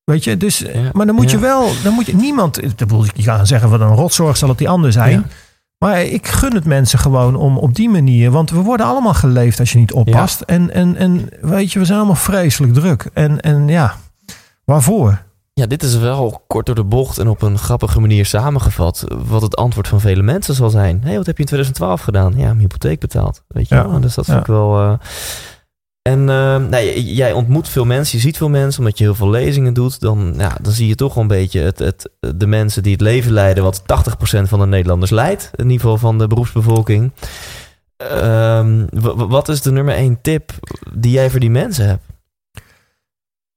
Weet je, dus, Ja, maar dan moet je wel, dan moet je niemand, ik kan zeggen wat een rotzorg zal het die ander zijn. Maar ik gun het mensen gewoon om op die manier, want we worden allemaal geleefd als je niet oppast. En, en, en weet je, we zijn allemaal vreselijk druk. En, en ja, waarvoor? Ja, dit is wel kort door de bocht en op een grappige manier samengevat. Wat het antwoord van vele mensen zal zijn. Hé, hey, wat heb je in 2012 gedaan? Ja, mijn hypotheek betaald. Weet je Ja, wel? Dus dat vind ik wel... eh, En eh, nou, jij ontmoet veel mensen, je ziet veel mensen, omdat je heel veel lezingen doet. Dan, ja, dan zie je toch een beetje het, het, de mensen die het leven leiden, wat 80% van de Nederlanders leidt. In ieder geval van de beroepsbevolking. Ehm, wat is de nummer één tip die jij voor die mensen hebt?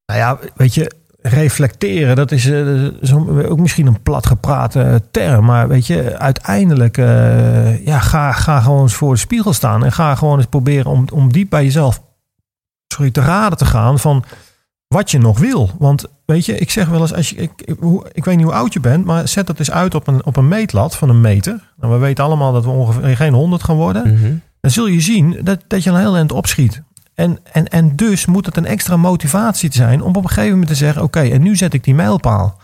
Nou ja, weet je, reflecteren, dat is, eh, ook misschien een plat geprate term. Maar weet je, uiteindelijk eh, ja, ga, ga gewoon eens voor de spiegel staan. En ga gewoon eens proberen om, om diep bij jezelf sorry, te raden te gaan van wat je nog wil. Want weet je, ik zeg wel eens, als je, ik, ik, ik weet niet hoe oud je bent, maar zet dat eens uit op een, op een meetlat van een meter. Nou, we weten allemaal dat we ongeveer geen 100 gaan worden. Mhm. Dan zul je zien dat, dat je een heel eind opschiet. En, en, en dus moet het een extra motivatie zijn om op een gegeven moment te zeggen: Oké, en nu zet ik die mijlpaal.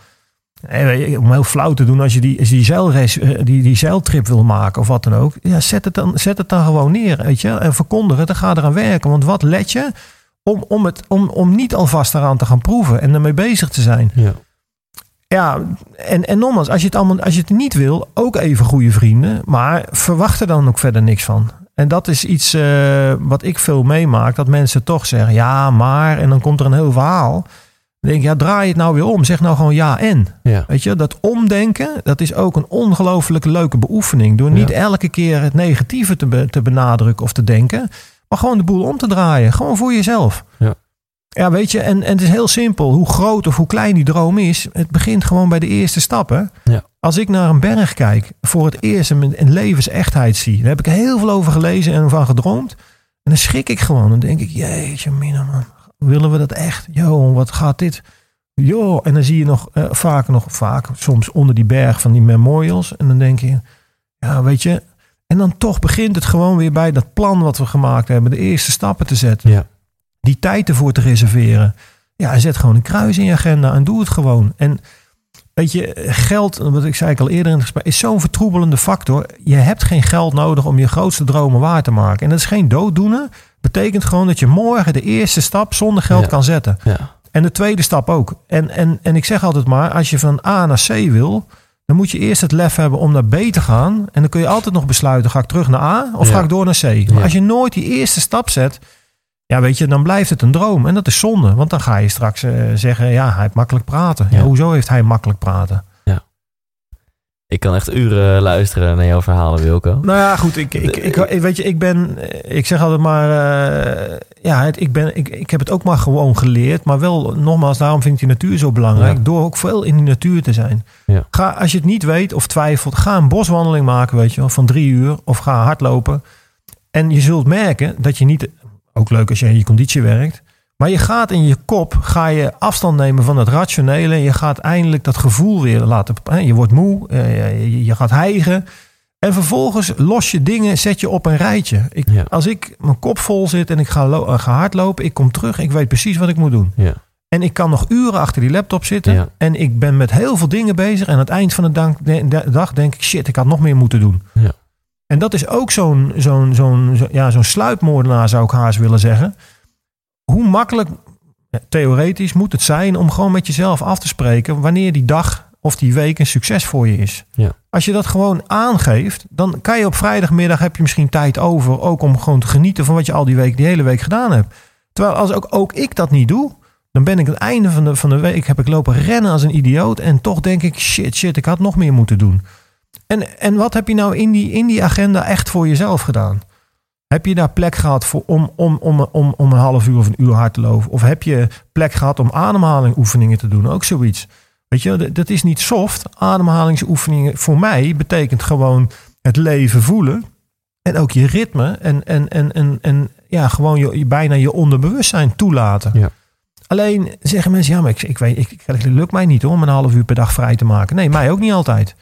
Om heel flauw te doen als je die, als je die, zeilrace, eh, die, die zeiltrip wil maken of wat dan ook. Ja, zet het dan, zet het dan gewoon neer. Weet je? En verkondig het en ga eraan werken. Want wat let je om, om, het, om, om niet alvast eraan te gaan proeven en ermee bezig te zijn? Ja. Ja, en, en nogmaals, als je, het allemaal, als je het niet wil, ook even goede vrienden. Maar verwacht er dan ook verder niks van. En dat is iets eh, wat ik veel meemaak. Dat mensen toch zeggen, ja, maar. En dan komt er een heel verhaal. Dan denk ik, ja, draai het nou weer om. Zeg nou gewoon ja en. Ja. Weet je, dat omdenken, dat is ook een ongelooflijk leuke beoefening. Door niet Ja. elke keer het negatieve te, be- te benadrukken of te denken. Maar gewoon de boel om te draaien. Gewoon voor jezelf. Ja. Ja, weet je, en, en het is heel simpel. Hoe groot of hoe klein die droom is, het begint gewoon bij de eerste stappen. Ja. Als ik naar een berg kijk, voor het eerst een, een levensechtheid zie, daar heb ik heel veel over gelezen en van gedroomd. En dan schrik ik gewoon. Dan denk ik, jeetje mina man, willen we dat echt? Yo, wat gaat dit? Yo, en dan zie je nog eh, vaak, nog vaak, soms onder die berg van die memorials. En dan denk je, ja, weet je. En dan toch begint het gewoon weer bij dat plan wat we gemaakt hebben. De eerste stappen te zetten Ja. die tijd ervoor te reserveren. Ja, en zet gewoon een kruis in je agenda en doe het gewoon. En weet je, geld, wat ik zei ik al eerder in het gesprek, is zo'n vertroebelende factor. Je hebt geen geld nodig om je grootste dromen waar te maken. En dat is geen dooddoenen. Betekent gewoon dat je morgen de eerste stap zonder geld Ja. kan zetten. Ja. En de tweede stap ook. En, en, en ik zeg altijd maar, als je van A naar C wil, dan moet je eerst het lef hebben om naar B te gaan. En dan kun je altijd nog besluiten, ga ik terug naar A of Ja. ga ik door naar C? Maar als je nooit die eerste stap zet, ja weet je, dan blijft het een droom. En dat is zonde, want dan ga je straks eh, zeggen, ja, hij heeft makkelijk praten. Ja. Ja. hoezo heeft hij makkelijk praten? Ik kan echt uren luisteren naar jouw verhalen, Wilco. Nou ja, goed. Ik, ik, ik, ik- weet je, ik ben, eh, ik zeg altijd maar, eh, ja, het, ik, ben, ik, ik heb het ook maar gewoon geleerd. Maar wel, nogmaals, daarom vind ik die natuur zo belangrijk. Ja. Door ook veel in die natuur te zijn. Ja. Ga, als je het niet weet of twijfelt, ga een boswandeling maken, weet je wel, van drie uur. Of ga hardlopen. En je zult merken dat je niet, ook leuk als je in je conditie werkt. Maar je gaat in je kop, ga je afstand nemen van het rationele. Je gaat eindelijk dat gevoel weer laten. hè, Je wordt moe, eh, je, gaat hijgen. En vervolgens los je dingen, zet je op een rijtje. Ik, Ja. Als ik mijn kop vol zit en ik ga, eh, ga hardlopen, ik kom terug, ik weet precies wat ik moet doen. Ja. En ik kan nog uren achter die laptop zitten. Ja. En ik ben met heel veel dingen bezig. En aan het eind van de dag, de- de- dag denk ik, shit, ik had nog meer moeten doen. En dat is ook zo'n zo'n zo'n zo- ja, zo'n sluipmoordenaar, zou ik haast willen zeggen. Hoe makkelijk, theoretisch, moet het zijn om gewoon met jezelf af te spreken wanneer die dag of die week een succes voor je is. Ja. Als je dat gewoon aangeeft, dan kan je op vrijdagmiddag heb je misschien tijd over, ook om gewoon te genieten van wat je al die week, die hele week gedaan hebt. Terwijl als ook, ook ik dat niet doe, dan ben ik aan het einde van de, van de week, heb ik lopen rennen als een idioot. En toch denk ik, shit, shit, ik had nog meer moeten doen. En, en wat heb je nou in die, in die agenda echt voor jezelf gedaan? Heb je daar plek gehad voor, om, om, om, om, om een half uur of een uur hard te lopen? Of heb je plek gehad om ademhalingoefeningen te doen? Ook zoiets. Weet je, dat- is niet soft. Ademhalingsoefeningen voor mij betekent gewoon het leven voelen. En ook je ritme. En, en, en, en, en ja, gewoon je, je- bijna je onderbewustzijn toelaten. Ja. Alleen zeggen mensen, ja, maar ik, ik weet, ik, het lukt mij niet hoor, om een half uur per dag vrij te maken. Nee, mij ook niet altijd.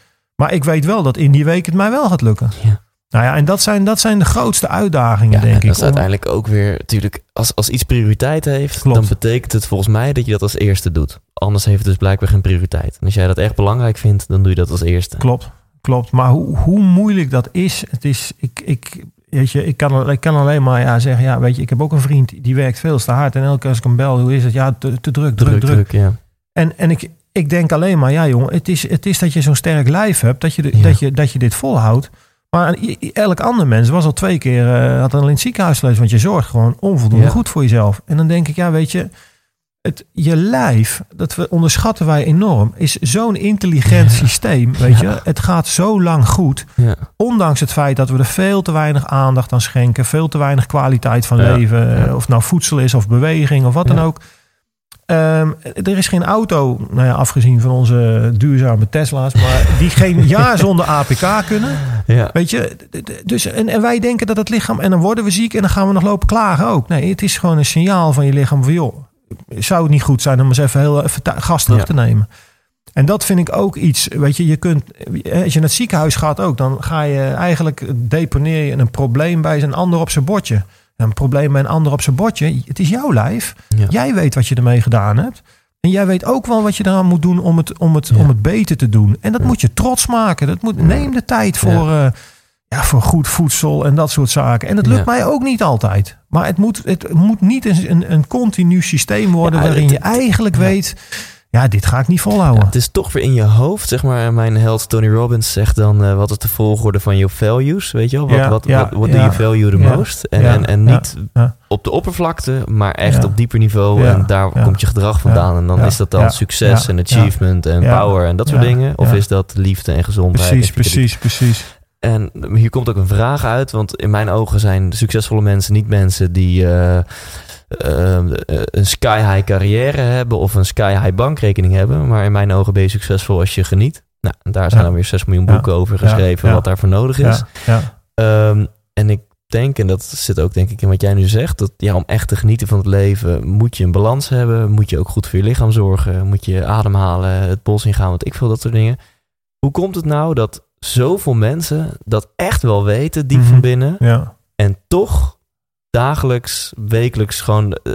Maar ik weet wel dat in die week het mij wel gaat lukken. Ja. Nou ja, en dat zijn, dat zijn de grootste uitdagingen, Ja, en denk dat ik. is om- uiteindelijk ook weer natuurlijk, als, als iets prioriteit heeft, Klopt. dan betekent het volgens mij dat je dat als eerste doet. Anders heeft het dus blijkbaar geen prioriteit. En als jij dat echt belangrijk vindt, dan doe je dat als eerste. Klopt, klopt. Maar hoe, hoe moeilijk dat is, het is, ik, ik, weet je, ik kan, ik kan alleen maar ja, zeggen, ja, weet je, ik heb ook een vriend die werkt veel te hard. En elke keer als ik hem bel, hoe is het? Ja, te, te druk, druk, druk. ja. En, en ik, ik denk alleen maar, ja jongen, het is, het is dat je zo'n sterk lijf hebt, dat je, de- Ja. dat je, dat je dit volhoudt. Maar elk ander mens was al twee keer, eh, had al in het ziekenhuis gelegen, want je zorgt gewoon onvoldoende Ja. goed voor jezelf. En dan denk ik, ja weet je, het, je lijf, dat we onderschatten wij enorm, is zo'n intelligent Ja. systeem, weet je. Het gaat zo lang goed, ondanks het feit dat we er veel te weinig aandacht aan schenken, veel te weinig kwaliteit van leven, eh, of nou voedsel is of beweging of wat dan ook. Ehm, er is geen auto, nou ja, afgezien van onze duurzame Tesla's, maar die geen jaar zonder APK kunnen. Ja. Weet je, dus, en, en wij denken dat het lichaam, en dan worden we ziek en dan gaan we nog lopen klagen ook. Nee, het is gewoon een signaal van je lichaam van joh, zou het niet goed zijn om eens even heel even gas terug Ja. te nemen. En dat vind ik ook iets, weet je, je kunt, als je naar het ziekenhuis gaat ook, dan ga je eigenlijk, deponeer je een probleem bij een ander op zijn bordje. Een probleem bij een ander op zijn bordje, het is jouw lijf. Ja. Jij weet wat je ermee gedaan hebt. En jij weet ook wel wat je eraan moet doen om het, om het, Ja. om het beter te doen. En dat Ja. moet je trots maken. Dat moet, neem de tijd voor, ja. ja, voor goed voedsel en dat soort zaken. En dat lukt mij ook niet altijd. Maar het moet, het moet niet een, een, een continu systeem worden waarin het- je eigenlijk weet... Ja, dit ga ik niet Ja, volhouden. het is toch weer in je hoofd, zeg maar. Mijn held Tony Robbins zegt dan, eh, wat is de volgorde van je values, weet je wel? Wat, Ja, wat, ja, wat, do you value the most? En, en, en niet op de oppervlakte, maar echt op dieper niveau. En daar komt je gedrag vandaan. En dan is dat dan succes en achievement en power en dat soort dingen. Of is dat liefde en gezondheid? Precies, en precies, precies. En hier komt ook een vraag uit, want in mijn ogen zijn succesvolle mensen niet mensen die eh, eh, een sky-high carrière hebben of een sky-high bankrekening hebben. Maar in mijn ogen ben je succesvol als je geniet. Nou, daar zijn Ja. dan weer 6 miljoen Ja. boeken over geschreven, Ja. wat daarvoor nodig is. Ehm, en ik denk, en dat zit ook denk ik in wat jij nu zegt, dat ja, om echt te genieten van het leven moet je een balans hebben. Moet je ook goed voor je lichaam zorgen. Moet je ademhalen, het bos ingaan, want ik veel dat soort dingen. Hoe komt het nou dat zoveel mensen dat echt wel weten, diep Mhm. van binnen, ja. en toch dagelijks, wekelijks gewoon eh,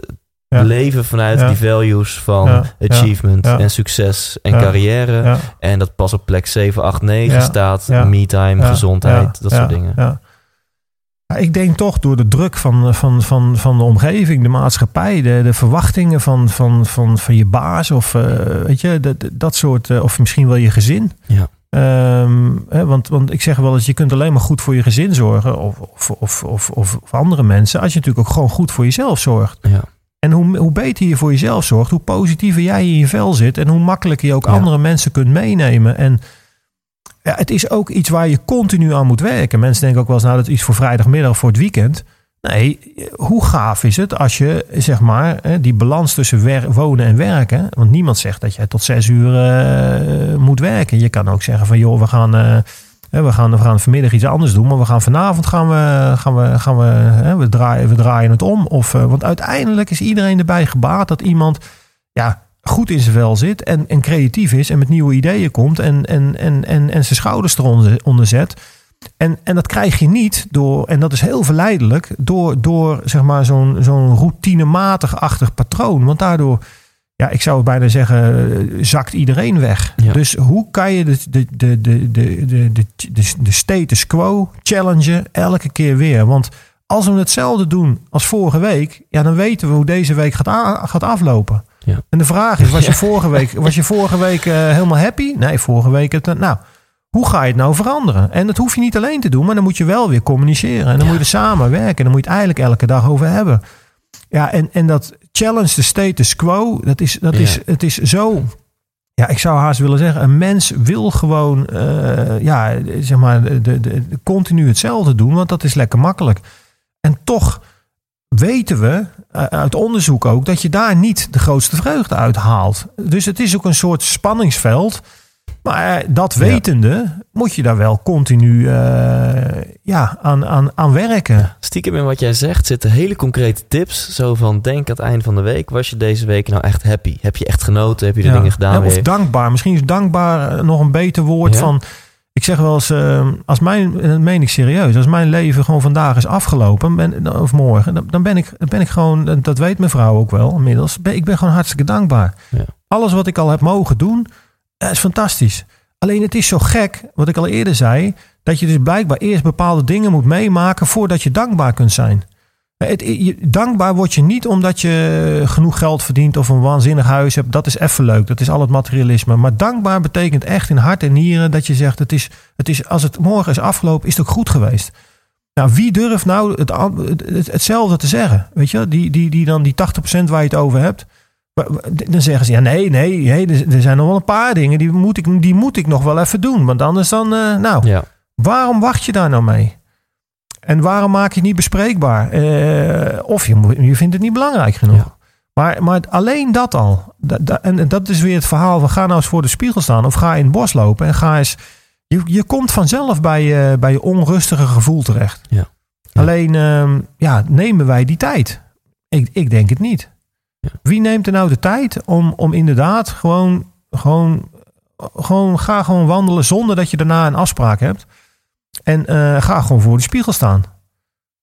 Ja. leven vanuit Ja. die values van Ja. achievement en succes en carrière. En dat pas op plek 7, 8, 9 Ja. staat. Me-time, gezondheid, Ja. dat Ja. soort dingen. Ik denk toch door de druk van, van, van, van de omgeving, de maatschappij, de, de verwachtingen van, van, van, van je baas of eh, weet je, dat, dat soort, eh, of misschien wel je gezin. Ja. Ehm, hè, want, want ik zeg wel eens, je kunt alleen maar goed voor je gezin zorgen of, of, of, of, of, andere mensen, als je natuurlijk ook gewoon goed voor jezelf zorgt. Ja. En hoe, hoe beter je voor jezelf zorgt, hoe positiever jij in je vel zit en hoe makkelijker je ook Ja. andere mensen kunt meenemen. En ja, het is ook iets waar je continu aan moet werken. Mensen denken ook wel eens, nou, dat is iets voor vrijdagmiddag of voor het weekend. Nee, hoe gaaf is het als je, zeg maar, die balans tussen wonen en werken. Want niemand zegt dat jij tot zes uur eh, moet werken. Je kan ook zeggen van, joh, we gaan, eh, we gaan, we vanmiddag iets anders doen. Maar we gaan vanavond gaan we, gaan we, gaan we, we, draaien, we draaien het om. Of, eh, want uiteindelijk is iedereen erbij gebaat dat iemand, ja, goed in zijn vel zit en, en creatief is en met nieuwe ideeën komt en, en, en, en, en zijn schouders eronder onder zet. En, en dat krijg je niet door, en dat is heel verleidelijk, door, door zeg maar zo'n zo'n routinematig-achtig patroon. Want daardoor, ja, ik zou bijna zeggen, zakt iedereen weg. Dus hoe kan je de, de, de, de, de, de, de, de status quo challengen elke keer weer? Want als we hetzelfde doen als vorige week, ja, dan weten we hoe deze week gaat, gaat aflopen. Ja. En de vraag is, was je vorige week, was je vorige week eh, helemaal happy? Nee, vorige week. Het, eh, nou, hoe ga je het nou veranderen? En dat hoef je niet alleen te doen, maar dan moet je wel weer communiceren. En dan moet je er samen werken. En dan moet je het eigenlijk elke dag over hebben. Ja, en, en dat challenge de status quo, dat is, dat is, het is zo. Ja, ik zou haast willen zeggen, een mens wil gewoon, eh, ja, zeg maar, de, de, de- continu hetzelfde doen, want dat is lekker makkelijk. En toch weten we eh, uit onderzoek ook dat je daar niet de grootste vreugde uit haalt. Dus het is ook een soort spanningsveld. Maar dat Ja. wetende moet je daar wel continu eh, ja, aan, aan, aan werken. Stiekem in wat jij zegt zitten hele concrete tips. Zo van, denk aan het einde van de week. Was je deze week nou echt happy? Heb je echt genoten? Heb je de Ja. dingen gedaan? Ja, waar of dankbaar. Misschien is dankbaar eh, nog een beter woord van. Ik zeg wel eens, eh, als mijn, dat meen ik serieus, als mijn leven gewoon vandaag is afgelopen, ben, of morgen, dan, dan ben ik, dan ben ik gewoon, dat weet mijn vrouw ook wel inmiddels, ben, ik ben gewoon hartstikke dankbaar. Ja. Alles wat ik al heb mogen doen, eh, is fantastisch. Alleen het is zo gek, wat ik al eerder zei, dat je dus blijkbaar eerst bepaalde dingen moet meemaken voordat je dankbaar kunt zijn. Het, je, dankbaar word je niet omdat je genoeg geld verdient of een waanzinnig huis hebt. Dat is even leuk. Dat is al het materialisme. Maar dankbaar betekent echt in hart en nieren dat je zegt: het is, het is, als het morgen is afgelopen, is het ook goed geweest. Nou, wie durft nou het, het, het- hetzelfde te zeggen? Weet je, die, die, die dan die 80% waar je het over hebt. Dan zeggen ze: ja, nee, nee, nee er, zijn nog wel een paar dingen die moet ik, die moet ik nog wel even doen. Want anders dan, eh, nou, Ja. Waarom wacht je daar nou mee? En waarom maak je het niet bespreekbaar? Eh, of je, je vindt het niet belangrijk genoeg. Ja. Maar, maar alleen dat al. Da- da- en dat is weer het verhaal van ga nou eens voor de spiegel staan. Of ga in het bos lopen en ga eens... Je, je komt vanzelf bij je, bij je onrustige gevoel terecht. Ja. Ja. Alleen, ehm, ja, nemen wij die tijd? Ik, ik denk het niet. Wie neemt er nou de tijd om, om inderdaad gewoon, gewoon, gewoon... Ga gewoon wandelen zonder dat je daarna een afspraak hebt. En eh, ga gewoon voor de spiegel staan.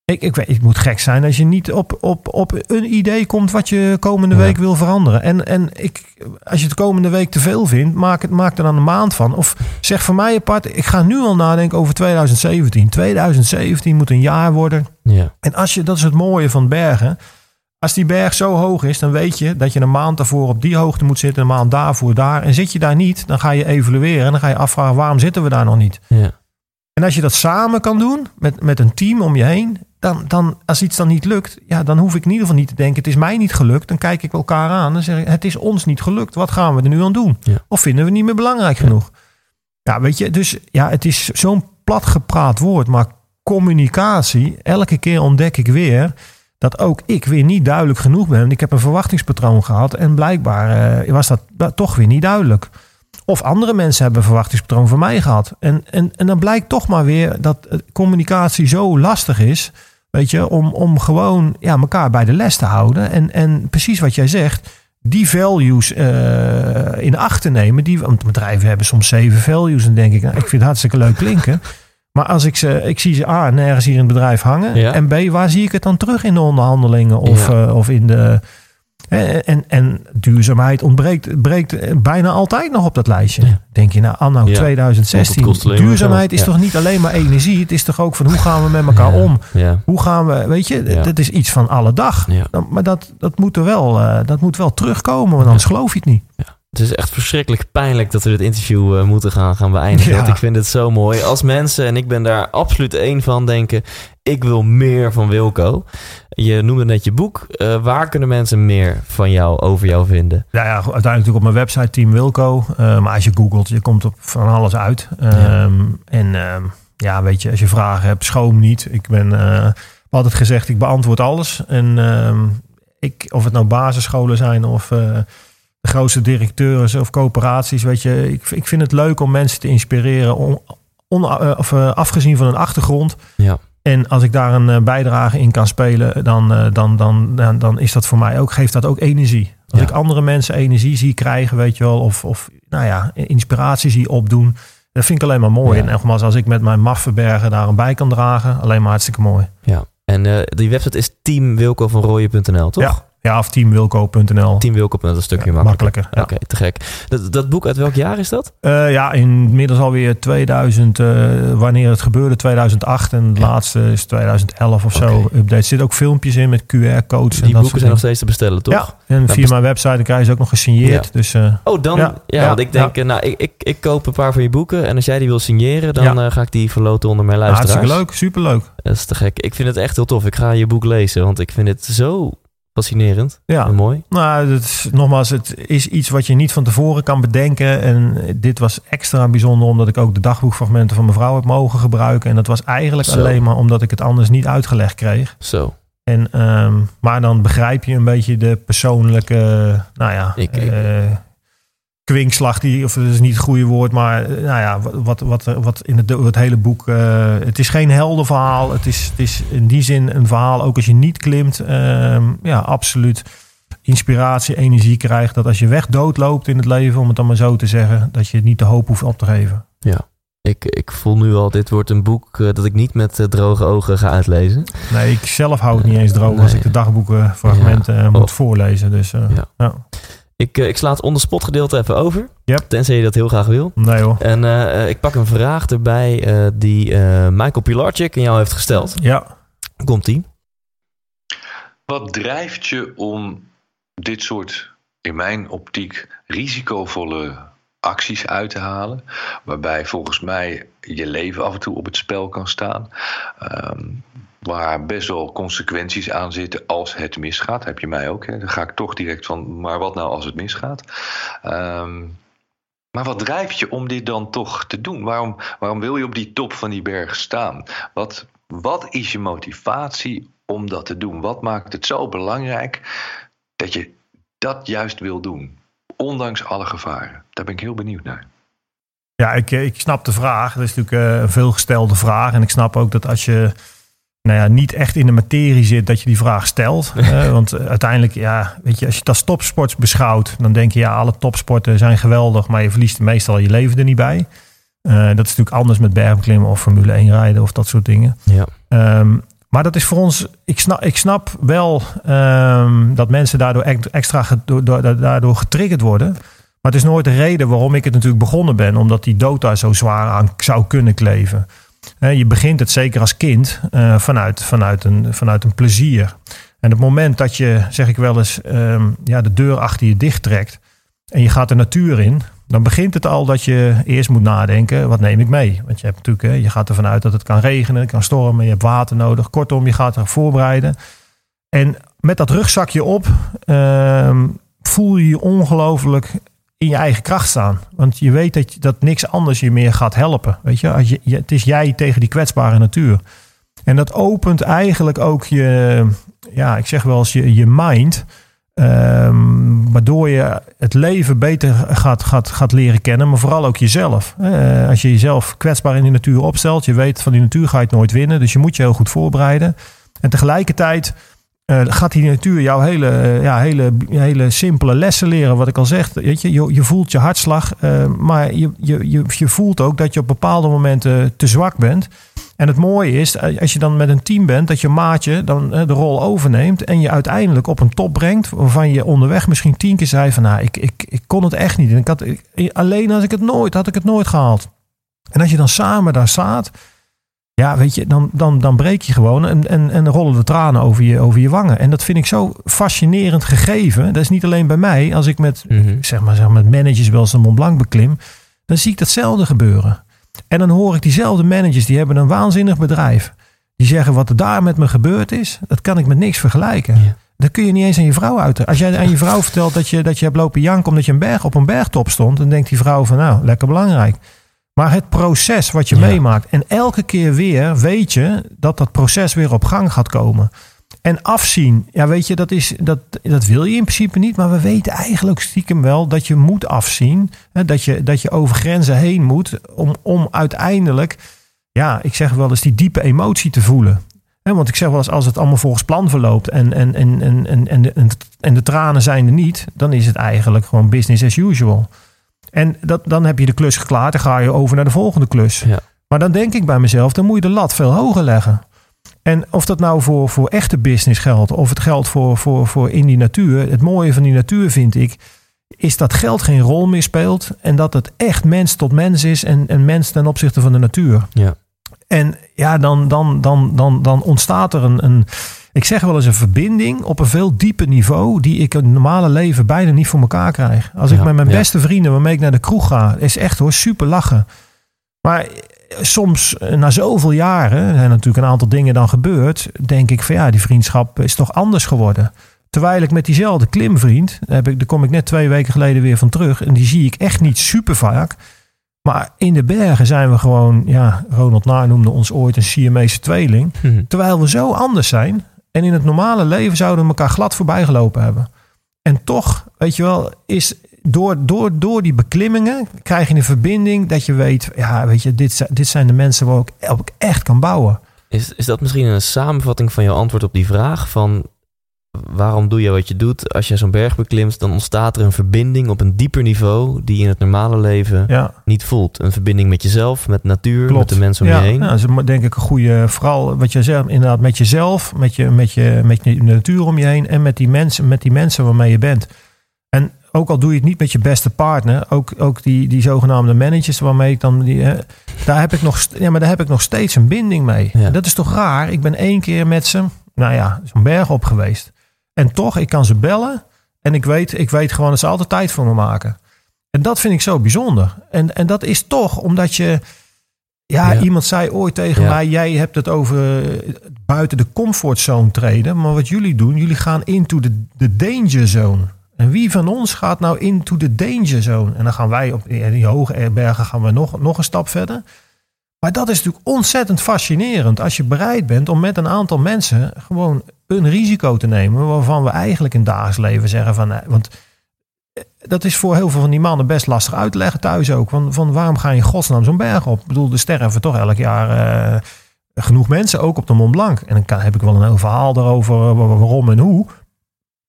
Ik, ik weet, het moet gek zijn als je niet op, op, op een idee komt wat je komende Ja. week wil veranderen. En, en ik, als je het komende week te veel vindt, maak, het, maak er dan een maand van. Of zeg voor mij apart, ik ga nu al nadenken over 2017. 2017 moet een jaar worden. Ja. En als je, dat is het mooie van bergen. Als die berg zo hoog is, dan weet je dat je een maand daarvoor op die hoogte moet zitten, een maand daarvoor daar. En zit je daar niet, dan ga je evalueren en dan ga je afvragen waarom zitten we daar nog niet. Ja. En als je dat samen kan doen, met, met een team om je heen, dan, dan als iets dan niet lukt, ja, dan hoef ik in ieder geval niet te denken, het is mij niet gelukt. Dan kijk ik elkaar aan en zeg ik, het is ons niet gelukt. Wat gaan we er nu aan doen? Ja. Of vinden we niet meer belangrijk genoeg? Ja, weet je, dus ja, het is zo'n plat gepraat woord, maar communicatie, elke keer ontdek ik weer dat ook ik weer niet duidelijk genoeg ben. Ik heb een verwachtingspatroon gehad en blijkbaar eh, was dat, toch weer niet duidelijk. Of andere mensen hebben een verwachtingspatroon van mij gehad. En, en, en dan blijkt toch maar weer dat eh, communicatie zo lastig is. Weet je, om, om gewoon ja, elkaar bij de les te houden. En, en precies wat jij zegt, die values eh, in acht te nemen. Die, want bedrijven hebben soms zeven values. En denk ik, nou, ik vind het hartstikke leuk klinken. Maar als ik ze, ik zie ze A, nergens hier in het bedrijf hangen. Ja. En B, waar zie ik het dan terug in de onderhandelingen? Of, Ja. eh, of in de. En, en, en duurzaamheid ontbreekt breekt bijna altijd nog op dat lijstje. Ja. Denk je, nou, anno Ja. Want 2016. het kost alleen maar Duurzaamheid is Ja. toch niet alleen maar energie? Het is toch ook van hoe gaan we met elkaar Ja. om? Ja. Hoe gaan we, weet je, Ja. dat is iets van alle dag. Ja. Maar dat, dat, moet er wel, eh, dat moet wel terugkomen, want anders geloof je het niet. Het is echt verschrikkelijk pijnlijk dat we dit interview eh, moeten gaan, gaan beëindigen. Ja. Want ik vind het zo mooi. Als mensen, en ik ben daar absoluut één van, denken... ik wil meer van Wilco. Je noemde net je boek. Eh, waar kunnen mensen meer van jou, over jou vinden? Ja, ja, uiteindelijk natuurlijk op mijn website Team Wilco. Eh, maar als je googelt, je komt op van alles uit. Ja. Ehm, En ehm, ja, weet je, als je vragen hebt, schroom niet. Ik ben altijd gezegd, ik beantwoord alles. En ehm, ik, of het nou basisscholen zijn of de grootste directeuren of coöperaties, weet je. Ik, ik vind het leuk om mensen te inspireren, on, on, uh, of, uh, afgezien van hun achtergrond. Ja. En als ik daar een uh, bijdrage in kan spelen, dan, dan, dan, dan, dan is dat voor mij ook, geeft dat ook energie. Als ja. ik andere mensen energie zie krijgen, weet je wel, of, of nou ja, inspiratie zie opdoen, dat vind ik alleen maar mooi. Ja. En nogmaals, als ik met mijn Maffenbergen daar een bij kan dragen, alleen maar hartstikke mooi. Ja, en uh, die website is teamwilcovanrooyen.nl, toch? Ja. Ja, of teamwilco.nl. Teamwilco.nl, een stukje ja, makkelijker. makkelijker ja. Oké, okay, te gek. Dat, dat, boek, uit welk jaar is dat? Uh, ja, inmiddels alweer 2000, uh, wanneer het gebeurde, 2008. En het ja. laatste is 2011 of okay. zo. Update. Er zitten ook filmpjes in met QR-codes. Die boeken zijn nog steeds te bestellen, toch? Ja, en via mijn website dan krijg je ze ook nog gesigneerd. Dus, uh, oh, dan, ja, ja, want ik denk, nou, ik, ik, ik koop een paar van je boeken. En als jij die wil signeren, dan ga ik die verloten onder mijn luisteraars. Hartstikke leuk, superleuk. Dat is te gek. Ik vind het echt heel tof. Ik ga je boek lezen, want ik vind het zo fascinerend ja. en mooi. Nou, het is, nogmaals, het is iets wat je niet van tevoren kan bedenken. En dit was extra bijzonder omdat ik ook de dagboekfragmenten van mevrouw heb mogen gebruiken. En dat was eigenlijk Zo. alleen maar omdat ik het anders niet uitgelegd kreeg. Zo. En, um, maar dan begrijp je een beetje de persoonlijke, nou ja, ik, ik, uh, kwinkslag, die, of dat is niet het goede woord, maar nou ja, wat, wat, wat in het, het hele boek. Uh, het is geen heldenverhaal. Het is, het is in die zin een verhaal, ook als je niet klimt, uh, ja, absoluut inspiratie, energie krijgt. Dat als je weg doodloopt in het leven, om het dan maar zo te zeggen, dat je niet de hoop hoeft op te geven. Ja. Ik, ik voel nu al, dit wordt een boek uh, dat ik niet met uh, droge ogen ga uitlezen. Nee, ik zelf hou het niet eens droog nee. als ik de dagboekenfragmenten ja. moet oh. voorlezen. Dus, ja. ja. Ik, uh, ik sla het onder spot gedeelte even over. Yep. Tenzij je dat heel graag wil. Nee hoor. En uh, ik pak een vraag erbij uh, die Michael Pilarczyk aan jou heeft gesteld. Ja. Komt ie. Wat drijft je om dit soort, in mijn optiek, risicovolle acties uit te halen? Waarbij volgens mij je leven af en toe op het spel kan staan. Um, waar best wel consequenties aan zitten als het misgaat. Heb je mij ook. Hè? Dan ga ik toch direct van, maar wat nou als het misgaat? Um, maar wat drijft je om dit dan toch te doen? Waarom, waarom wil je op die top van die berg staan? Wat, wat is je motivatie om dat te doen? Wat maakt het zo belangrijk dat je dat juist wil doen. Ondanks alle gevaren. Daar ben ik heel benieuwd naar. Ja, ik, ik snap de vraag. Dat is natuurlijk eh, een veelgestelde vraag. En ik snap ook dat als je nou ja, niet echt in de materie zit, dat je die vraag stelt. Uh, want uiteindelijk, ja, weet je, als je het als topsport beschouwt, dan denk je, ja, alle topsporten zijn geweldig, maar je verliest meestal je leven er niet bij. Uh, dat is natuurlijk anders met bergbeklimmen of Formule 1 rijden of dat soort dingen. Ja. Um, maar dat is voor ons, ik snap, ik snap wel um, dat mensen daardoor extra daardoor getriggerd worden. Maar het is nooit de reden waarom ik het natuurlijk begonnen ben, omdat die daar zo zwaar aan zou kunnen kleven. Je begint het zeker als kind uh, vanuit, vanuit, een, vanuit een plezier. En het moment dat je, zeg ik wel eens, um, ja, de deur achter je dicht trekt en je gaat de natuur in, dan begint het al dat je eerst moet nadenken, wat neem ik mee? Want je, hebt natuurlijk, je gaat ervan uit dat het kan regenen, het kan stormen, je hebt water nodig. Kortom, je gaat er voorbereiden. En met dat rugzakje op uh, voel je je ongelooflijk in je eigen kracht staan. Want je weet dat, dat niks anders je meer gaat helpen. Weet je? Als je, je, het is jij tegen die kwetsbare natuur. En dat opent eigenlijk ook je, ja, ik zeg wel eens je, je mind. Um, waardoor je het leven beter gaat, gaat, gaat leren kennen, maar vooral ook jezelf. Uh, als je jezelf kwetsbaar in die natuur opstelt, je weet van die natuur ga je het nooit winnen, dus je moet je heel goed voorbereiden. En tegelijkertijd uh, gaat die natuur jou hele, uh, ja, hele, hele simpele lessen leren, wat ik al zeg. Weet je, je, voelt je hartslag, maar je, je, je, voelt ook dat je op bepaalde momenten te zwak bent. En het mooie is, eh, als je dan met een team bent, dat je maatje dan eh, de rol overneemt en je uiteindelijk op een top brengt, waarvan je onderweg misschien tien keer zei van, nou, ik, ik, ik kon het echt niet. En ik had, ik, alleen als ik het nooit, had ik het nooit gehaald. En als je dan samen daar staat, ja, weet je, dan, dan, dan breek je gewoon en, en, en rollen de tranen over je, over je wangen. En dat vind ik zo fascinerend gegeven. Dat is niet alleen bij mij. Als ik met, mm -hmm. zeg maar, zeg maar, met managers wel eens de Mont Blanc beklim, dan zie ik datzelfde gebeuren. En dan hoor ik diezelfde managers, die hebben een waanzinnig bedrijf. Die zeggen wat er daar met me gebeurd is, dat kan ik met niks vergelijken. Ja. Dat kun je niet eens aan je vrouw uit. Als jij aan je vrouw vertelt dat je, dat je hebt lopen janken omdat je een berg op een bergtop stond, dan denkt die vrouw van nou, lekker belangrijk. Maar het proces wat je ja. meemaakt en elke keer weer weet je dat dat proces weer op gang gaat komen. En afzien, ja weet je, dat, is, dat, dat wil je in principe niet. Maar we weten eigenlijk stiekem wel dat je moet afzien. Hè, dat, je, dat je over grenzen heen moet om, om uiteindelijk, ja, ik zeg wel eens die diepe emotie te voelen. Hè, want ik zeg wel eens, als het allemaal volgens plan verloopt en, en, en, en, en, en, de, en de tranen zijn er niet, dan is het eigenlijk gewoon business as usual. En dat, dan heb je de klus geklaard, dan ga je over naar de volgende klus. Ja. Maar dan denk ik bij mezelf, dan moet je de lat veel hoger leggen. En of dat nou voor, voor echte business geldt, of het geldt voor, voor, voor in die natuur. Het mooie van die natuur vind ik, is dat geld geen rol meer speelt. En dat het echt mens tot mens is en, en mens ten opzichte van de natuur. Ja. En ja, dan, dan, dan, dan, dan ontstaat er een, een, ik zeg wel eens een verbinding op een veel dieper niveau, die ik in het normale leven bijna niet voor elkaar krijg. Als ik met mijn ja. beste vrienden, waarmee ik naar de kroeg ga, is echt hoor, super lachen. Maar soms, eh, na zoveel jaren, zijn natuurlijk een aantal dingen dan gebeurd, denk ik van ja, die vriendschap is toch anders geworden. Terwijl ik met diezelfde klimvriend, heb ik, daar kom ik net twee weken geleden weer van terug, en die zie ik echt niet super vaak. Maar in de bergen zijn we gewoon, ja, Ronald Naar noemde ons ooit een Siamese tweeling. Mhm. Terwijl we zo anders zijn. En in het normale leven zouden we elkaar glad voorbij gelopen hebben. En toch, weet je wel, is door, door, door die beklimmingen krijg je een verbinding dat je weet, ja, weet je, dit, dit zijn de mensen waar ik, waar ik echt kan bouwen. Is, is dat misschien een samenvatting van jouw antwoord op die vraag? Van waarom doe je wat je doet? Als je zo'n berg beklimt, dan ontstaat er een verbinding op een dieper niveau die je in het normale leven Ja, niet voelt. Een verbinding met jezelf, met natuur, klopt. met de mensen om ja, je heen. Ja, dat is denk ik een goede, vooral wat je zegt, inderdaad met jezelf, met je, met je, met je natuur om je heen en met die mensen, met die mensen waarmee je bent. En ook al doe je het niet met je beste partner, ook, ook die, die zogenaamde managers waarmee ik dan, die, daar, heb ik nog, ja, maar daar heb ik nog steeds een binding mee. Ja. Dat is toch raar? Ik ben één keer met ze, nou ja, zo'n berg op geweest. En toch, ik kan ze bellen en ik weet, ik weet gewoon dat ze altijd tijd voor me maken. En dat vind ik zo bijzonder. En, en dat is toch omdat je, ja, Ja. iemand zei ooit tegen Ja. mij, jij hebt het over eh, buiten de comfortzone treden. Maar wat jullie doen, jullie gaan into de, de danger zone. En wie van ons gaat nou into de danger zone? En dan gaan wij op in die hoge bergen gaan we nog, nog een stap verder. Maar dat is natuurlijk ontzettend fascinerend als je bereid bent om met een aantal mensen gewoon een risico te nemen waarvan we eigenlijk in dagelijks leven zeggen van, eh, want eh, dat is voor heel veel van die mannen best lastig uit te leggen thuis ook. Van, van waarom ga je godsnaam zo'n berg op? Ik bedoel, er sterven toch elk jaar eh, genoeg mensen, ook op de Mont Blanc. En dan kan, heb ik wel een heel verhaal wa- waarom en hoe.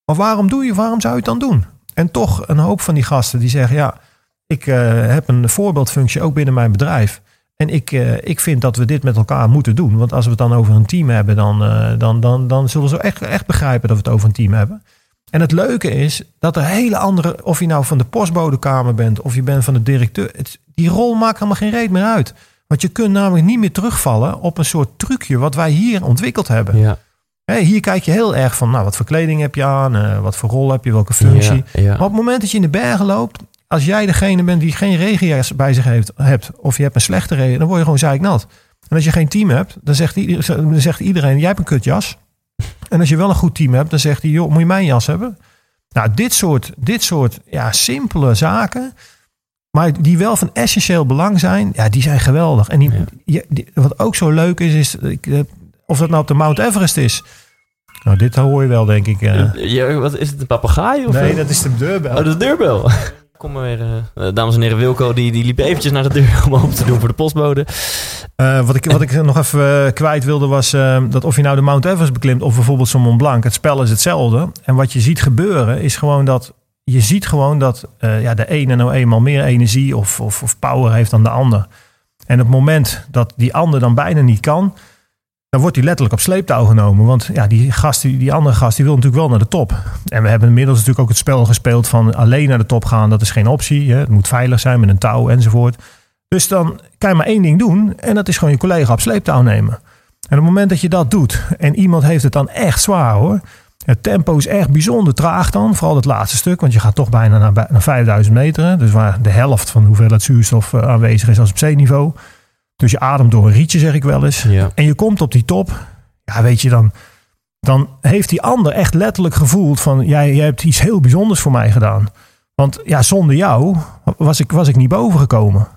Maar waarom doe je, waarom zou je het dan doen? En toch een hoop van die gasten die zeggen, ja, ik heb een voorbeeldfunctie ook binnen mijn bedrijf. En ik, eh, ik vind dat we dit met elkaar moeten doen. Want als we het dan over een team hebben, dan, eh, dan, dan, dan zullen ze echt, echt begrijpen dat we het over een team hebben. En het leuke is dat er hele andere, of je nou van de postbodekamer bent of je bent van de directeur, het, die rol maakt helemaal geen reet meer uit. Want je kunt namelijk niet meer terugvallen op een soort trucje wat wij hier ontwikkeld hebben. Ja. Hier kijk je heel erg van, nou, wat voor kleding heb je aan, eh, wat voor rol heb je, welke functie. Ja, ja. Maar op het moment dat je in de bergen loopt, als jij degene bent die geen regenjas bij zich heeft, hebt, of je hebt een slechte regen, dan word je gewoon zeiknat. En als je geen team hebt, dan zegt, ieder- dan zegt iedereen, jij hebt een kutjas. En als je wel een goed team hebt, dan zegt hij, joh, moet je mijn jas hebben? Nou, dit soort, dit soort ja, simpele zaken, maar die wel van essentieel belang zijn, ja, die zijn geweldig. En die, Ja. je- die- wat ook zo leuk is, is ik, eh, of dat nou op de Mount Everest is. Nou, dit hoor je wel, denk ik. eh. Ja, wat, is het een papegaai? Of nee, eh? dat is de deurbel. Oh, dat is de deurbel. Kom maar weer. eh, eh, dames en heren, Wilco die, die liep eventjes naar de deur om open te doen voor de postbode. Eh, wat, ik, wat ik nog even kwijt wilde was dat of je nou de Mount Everest beklimt of bijvoorbeeld zo'n Mont Blanc, het spel is hetzelfde. En wat je ziet gebeuren is gewoon dat je ziet gewoon dat ja, de ene nou eenmaal meer energie of, of, of power heeft dan de ander. En op het moment dat die ander dan bijna niet kan, dan wordt hij letterlijk op sleeptouw genomen. Want ja, die, gast, die, die andere gast die wil natuurlijk wel naar de top. En we hebben inmiddels natuurlijk ook het spel gespeeld van alleen naar de top gaan. Dat is geen optie. Hè. Het moet veilig zijn met een touw enzovoort. Dus dan kan je maar één ding doen. En dat is gewoon je collega op sleeptouw nemen. En op het moment dat je dat doet. En iemand heeft het dan echt zwaar hoor. Het tempo is echt bijzonder traag dan. Vooral het laatste stuk. Want je gaat toch bijna naar, bij- naar 5000 meter. Dus waar de helft van de hoeveelheid zuurstof eh, aanwezig is als op zeeniveau. Dus je ademt door een rietje zeg ik wel eens. Ja. En je komt op die top. Ja weet je dan. Dan heeft die ander echt letterlijk gevoeld van. Jij, jij hebt iets heel bijzonders voor mij gedaan. Want ja, zonder jou was ik, was ik niet boven gekomen.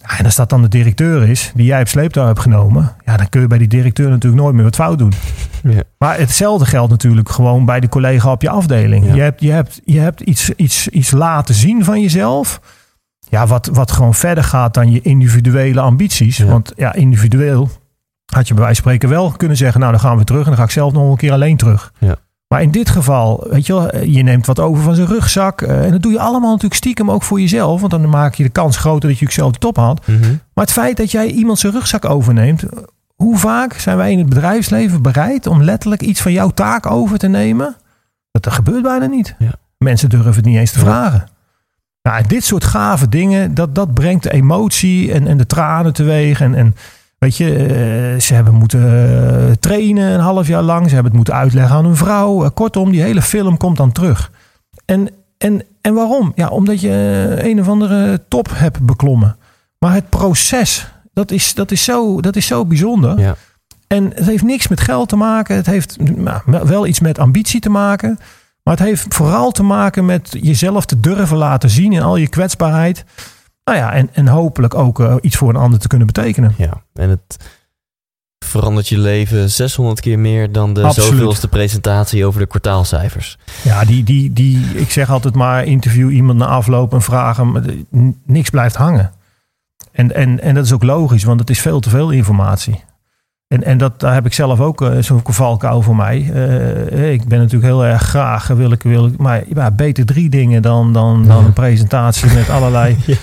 Ja, en als dat dan de directeur is, die jij op sleeptouw hebt genomen, ja, dan kun je bij die directeur natuurlijk nooit meer wat fout doen. Ja. Maar hetzelfde geldt natuurlijk gewoon bij de collega op je afdeling. Ja. Je hebt, je hebt, je hebt iets, iets, iets laten zien van jezelf. Ja, wat, wat gewoon verder gaat dan je individuele ambities. Ja. Want ja, individueel had je bij wijze van spreken wel kunnen zeggen, nou dan gaan we terug en dan ga ik zelf nog een keer alleen terug. Ja. Maar in dit geval, weet je wel, je neemt wat over van zijn rugzak. eh, En dat doe je allemaal natuurlijk stiekem ook voor jezelf. Want dan maak je de kans groter dat je zelf de top haalt. Mhm. Maar het feit dat jij iemand zijn rugzak overneemt. Hoe vaak zijn wij in het bedrijfsleven bereid om letterlijk iets van jouw taak over te nemen? Dat, dat gebeurt bijna niet. Ja. Mensen durven het niet eens te vragen. Nou, dit soort gave dingen, dat, dat brengt de emotie en, en de tranen teweeg. En, en weet je, eh, ze hebben moeten eh, trainen een half jaar lang. Ze hebben het moeten uitleggen aan hun vrouw. Eh, kortom, die hele film komt dan terug. En, en, en waarom? Ja, omdat je een of andere top hebt beklommen. Maar het proces, dat is, dat is, zo, dat is zo bijzonder. Ja. En het heeft niks met geld te maken. Het heeft nou, wel iets met ambitie te maken. Maar het heeft vooral te maken met jezelf te durven laten zien in al je kwetsbaarheid. Nou ja, en, en hopelijk ook eh, iets voor een ander te kunnen betekenen. ja, en het verandert je leven 600 keer meer dan de Absoluut. zoveelste presentatie over de kwartaalcijfers. Ja, die, die, die, ik zeg altijd maar, interview iemand na afloop en vraag hem. eh, Niks blijft hangen. En, en, en dat is ook logisch, want het is veel te veel informatie. En, en dat, daar heb ik zelf ook eh, zo'n valkuil voor mij. Eh, ik ben natuurlijk heel erg graag, wil ik, wil ik, maar ja, beter drie dingen dan, dan, dan een presentatie met allerlei Ja.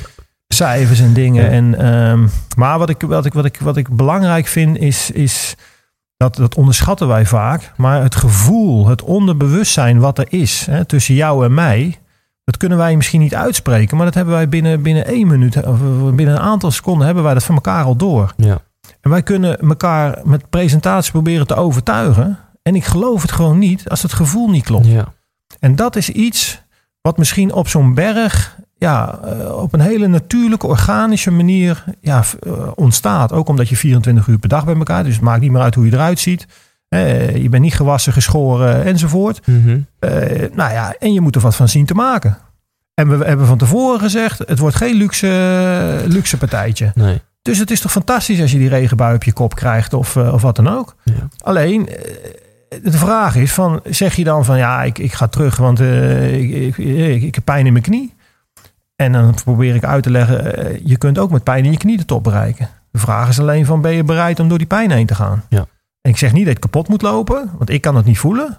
cijfers en dingen. Ja. En, ehm, maar wat ik, wat, ik, wat, ik, wat ik belangrijk vind is, is dat, dat onderschatten wij vaak. Maar het gevoel, het onderbewustzijn wat er is hè, tussen jou en mij. Dat kunnen wij misschien niet uitspreken. Maar dat hebben wij binnen, binnen één minuut. Of binnen een aantal seconden hebben wij dat van elkaar al door. Ja. En wij kunnen elkaar met presentatie proberen te overtuigen. En ik geloof het gewoon niet als het gevoel niet klopt. Ja. En dat is iets wat misschien op zo'n berg ja, eh, op een hele natuurlijke, organische manier ja, eh, ontstaat. Ook omdat je 24 uur per dag bij elkaar, dus het maakt niet meer uit hoe je eruit ziet. Eh, je bent niet gewassen, geschoren enzovoort. Mhm. Eh, nou ja, en je moet er wat van zien te maken. En we hebben van tevoren gezegd, het wordt geen luxe, luxe partijtje. Nee. Dus het is toch fantastisch als je die regenbui op je kop krijgt of, eh, of wat dan ook. Ja. Alleen, eh, de vraag is van, zeg je dan van ja, ik, ik ga terug, want eh, ik, ik, heb pijn in mijn knie. En dan probeer ik uit te leggen, je kunt ook met pijn in je knie de top bereiken. De vraag is alleen van, ben je bereid om door die pijn heen te gaan? Ja. En ik zeg niet dat het kapot moet lopen, want ik kan het niet voelen.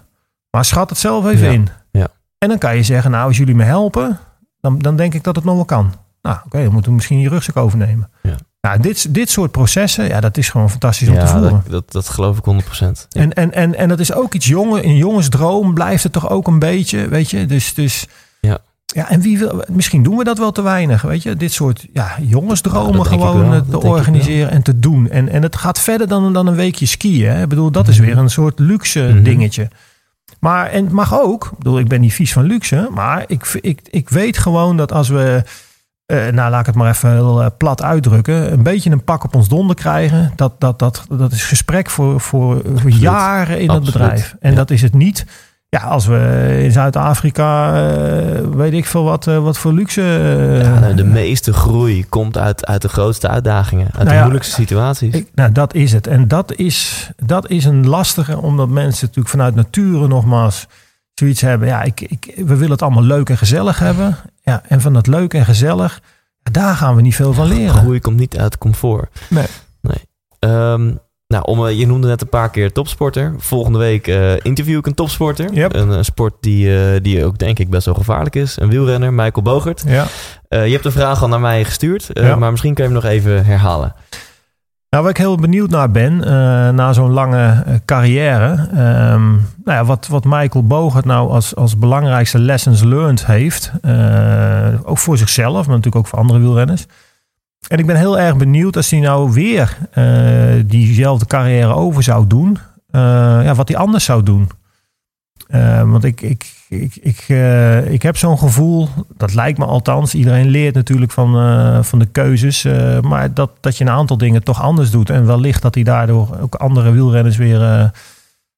Maar schat het zelf even Ja. in. Ja. En dan kan je zeggen, nou, als jullie me helpen, dan, dan denk ik dat het nog wel kan. Nou, oké, dan moeten we misschien je rugzak overnemen. Ja. Nou, dit, dit soort processen, ja, dat is gewoon fantastisch om te voeren. dat, dat, dat geloof ik 100%. Ja. En, en, en, en dat is ook iets jongen, een jongensdroom blijft het toch ook een beetje, weet je. Dus, dus Ja. ja, en wie wil, misschien doen we dat wel te weinig, weet je. Dit soort ja, jongensdromen ik gewoon wel. te organiseren en te doen. En, en het gaat verder dan, dan een weekje skiën. Hè. Ik bedoel, dat is Mhm. weer een soort luxe Mhm. dingetje. Maar, en het mag ook, ik bedoel, ik ben niet vies van luxe, maar ik, ik, ik weet gewoon dat als we, eh, nou laat ik het maar even heel eh, plat uitdrukken, een beetje een pak op ons donder krijgen, dat, dat, dat, dat is gesprek voor, voor, voor jaren in Absoluut. het bedrijf. En Ja. dat is het niet. Ja, als we in Zuid-Afrika, eh, weet ik veel wat, wat voor luxe. Ja, nou, de meeste groei komt uit, uit de grootste uitdagingen. Uit Nou de ja, moeilijkste situaties. Ik, nou, dat is het. En dat is, dat is een lastige, omdat mensen natuurlijk vanuit nature nogmaals zoiets hebben. Ja, ik, ik, we willen het allemaal leuk en gezellig hebben. Ja, en van dat leuk en gezellig, daar gaan we niet veel van leren. Groei komt niet uit comfort. Nee. nee. Ehm, nou, om, eh, je noemde net een paar keer topsporter. Volgende week eh, interview ik een topsporter. Yep. Een, eh, sport die, die ook denk ik best wel gevaarlijk is. Een wielrenner, Michael Bogert. Ja. Je hebt de vraag al naar mij gestuurd. Ja. Maar misschien kun je hem nog even herhalen. Nou, waar ik heel benieuwd naar ben, eh, na zo'n lange eh, carrière. ehm, nou wat, wat Michael Bogert nou als, als belangrijkste lessons learned heeft. eh, ook voor zichzelf, maar natuurlijk ook voor andere wielrenners. En ik ben heel erg benieuwd als hij nou weer diezelfde carrière over zou doen. ja, wat hij anders zou doen. Eh, want ik, ik, ik, ik, eh, ik heb zo'n gevoel, dat lijkt me althans. Iedereen leert natuurlijk van, eh, van de keuzes. eh, maar dat, dat je een aantal dingen toch anders doet. En wellicht dat hij daardoor ook andere wielrenners weer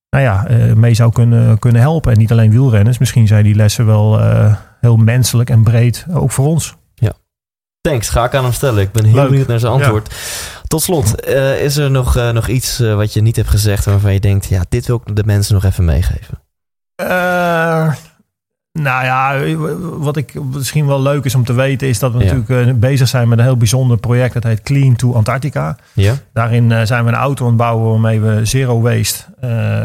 nou ja, mee zou kunnen, kunnen helpen. En niet alleen wielrenners. Misschien zijn die lessen wel heel menselijk en breed, ook voor ons. Thanks, ga ik aan hem stellen. Ik ben heel Leuk. benieuwd naar zijn antwoord. Tot slot, is er nog, nog iets wat je niet hebt gezegd... waarvan je denkt, ja, dit wil ik de mensen nog even meegeven? Eh, nou ja, wat ik misschien wel leuk is om te weten is dat we Ja. natuurlijk eh, bezig zijn met een heel bijzonder project. Dat heet Clean to Antarctica. Ja? Daarin eh, zijn we een auto aan het bouwen waarmee we zero waste,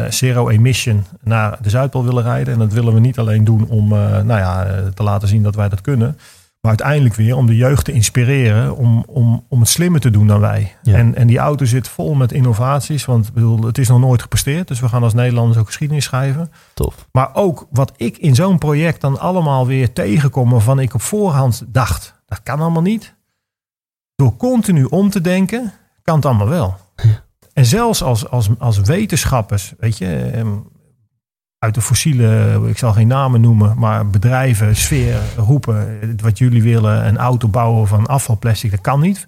zero emission naar de Zuidpool willen rijden. En dat willen we niet alleen doen om nou ja, te laten zien dat wij dat kunnen. Maar uiteindelijk weer om de jeugd te inspireren om, om, om het slimmer te doen dan wij. Ja. En, en die auto zit vol met innovaties. Want ik bedoel, het is nog nooit gepresteerd. Dus we gaan als Nederlanders ook geschiedenis schrijven. Tof. Maar ook wat ik in zo'n project dan allemaal weer tegenkom waarvan ik op voorhand dacht, dat kan allemaal niet. Door continu om te denken, kan het allemaal wel. En zelfs als, als, als wetenschappers, weet je, ehm, uit de fossiele, ik zal geen namen noemen, maar bedrijven, sfeer roepen, wat jullie willen, een auto bouwen van afvalplastic, dat kan niet.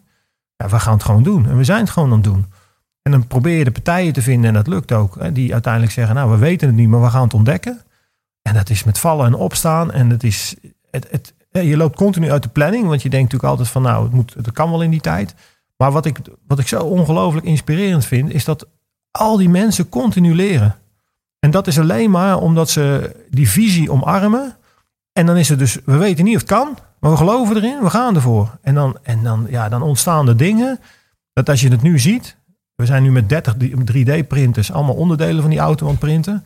Ja, we gaan het gewoon doen. En we zijn het gewoon aan het doen. En dan probeer je de partijen te vinden, en dat lukt ook, die uiteindelijk zeggen, nou, we weten het niet, maar we gaan het ontdekken. En dat is met vallen en opstaan. En het is, het, het, je loopt continu uit de planning, want je denkt natuurlijk altijd van, nou, het, moet, het kan wel in die tijd. Maar wat ik, wat ik zo ongelooflijk inspirerend vind, is dat al die mensen continu leren. En dat is alleen maar omdat ze die visie omarmen. En dan is het dus, we weten niet of het kan, maar we geloven erin, we gaan ervoor. En dan, en dan, ja, dan ontstaan er dingen, dat als je het nu ziet, we zijn nu met 30 3D-printers allemaal onderdelen van die auto aan het printen.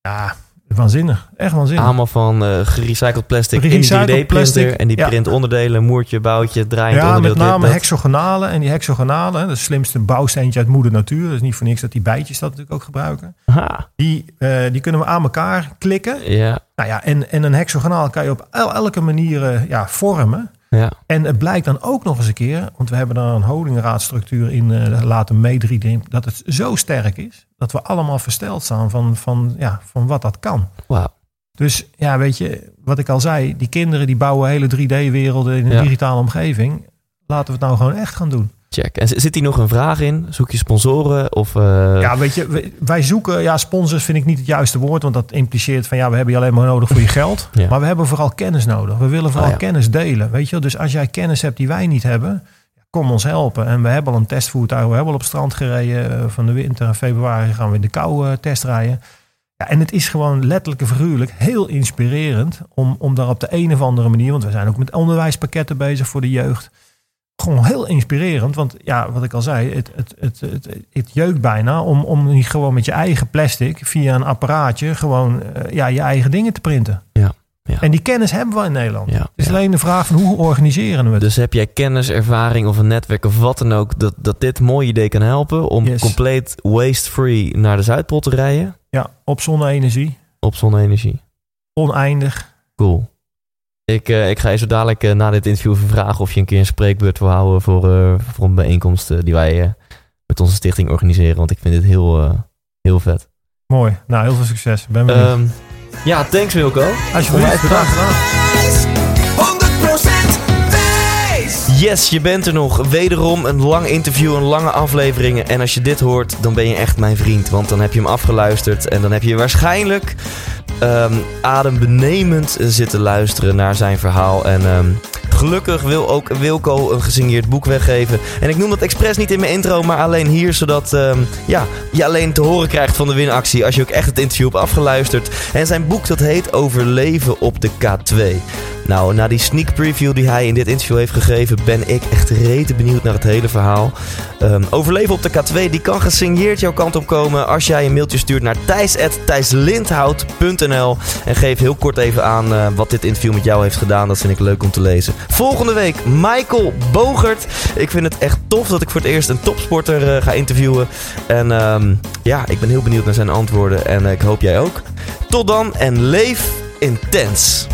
Ja, waanzinnig. Echt waanzinnig. Allemaal van eh gerecycled plastic Gerecycled in 3D-printer. plastic, En die ja. print onderdelen, moertje, boutje, draaiend Ja, onderdeel. met name dat. hexagonalen. En die hexagonalen, hè, de slimste bouwsteentje uit moeder natuur. Dat is niet voor niks dat die bijtjes dat natuurlijk ook gebruiken. Aha. Die, eh, die kunnen we aan elkaar klikken. Ja, Nou ja, en, en een hexagonaal kan je op el- elke manier eh, ja, vormen. Ja. En het blijkt dan ook nog eens een keer, want we hebben daar een holdingraadstructuur in eh, laten meedrieden, dat het zo sterk is dat we allemaal versteld staan van, van, ja, van wat dat kan. Dus ja, weet je, wat ik al zei, die kinderen die bouwen hele 3D-werelden in een Ja. digitale omgeving. Laten we het nou gewoon echt gaan doen. Check. En zit hier nog een vraag in? Zoek je sponsoren? Of, eh, Ja, weet je, wij zoeken, ja, sponsors vind ik niet het juiste woord, want dat impliceert van ja, we hebben je alleen maar nodig voor je geld. Ja. Maar we hebben vooral kennis nodig. We willen vooral Ah, ja. kennis delen, weet je. Dus als jij kennis hebt die wij niet hebben, kom ons helpen. En we hebben al een testvoertuig, we hebben al op strand gereden eh, van de winter. In februari gaan we in de kou eh, testrijden. Ja, en het is gewoon letterlijk en figuurlijk heel inspirerend om, om daar op de een of andere manier, want we zijn ook met onderwijspakketten bezig voor de jeugd. Gewoon heel inspirerend, want ja, wat ik al zei, het, het, het, het, het jeukt bijna om, om niet gewoon met je eigen plastic via een apparaatje gewoon eh, ja, je eigen dingen te printen. Ja, ja. En die kennis hebben we in Nederland. Ja, het is ja. alleen de vraag van hoe organiseren we het. Dus heb jij kennis, ervaring of een netwerk of wat dan ook, dat, dat dit mooie idee kan helpen om Yes. compleet waste-free naar de Zuidpool te rijden Ja, op zonne-energie, op zonne-energie? oneindig. Cool. Ik, eh, ik ga je zo dadelijk eh, na dit interview vragen of je een keer een spreekbeurt wil houden voor, eh, voor een bijeenkomst die wij met onze stichting organiseren. Want ik vind dit heel, heel vet. Mooi. Nou, heel veel succes. Ben benieuwd. Ehm, ja, thanks Wilco. Alsjeblieft, bedankt. Bedankt. 100% wijs! Yes, je bent er nog. Wederom een lang interview, een lange afleveringen. En als je dit hoort, dan ben je echt mijn vriend. Want dan heb je hem afgeluisterd. En dan heb je waarschijnlijk ehm, adembenemend zitten luisteren naar zijn verhaal. En ehm, gelukkig wil ook Wilco een gesigneerd boek weggeven. En ik noem dat expres niet in mijn intro, maar alleen hier. Zodat ehm, ja, je alleen te horen krijgt van de winactie. Als je ook echt het interview hebt afgeluisterd. En zijn boek dat heet Overleven op de K2. Nou, na die sneak preview die hij in dit interview heeft gegeven, ben ik echt rete benieuwd naar het hele verhaal. Ehm, overleven op de K2, die kan gesigneerd jouw kant op komen als jij een mailtje stuurt naar thijs.thijslindhout.nl en geef heel kort even aan eh, wat dit interview met jou heeft gedaan. Dat vind ik leuk om te lezen. Volgende week Michael Bogert. Ik vind het echt tof dat ik voor het eerst een topsporter eh, ga interviewen. En ehm, ja, ik ben heel benieuwd naar zijn antwoorden en eh, ik hoop jij ook. Tot dan en leef intens.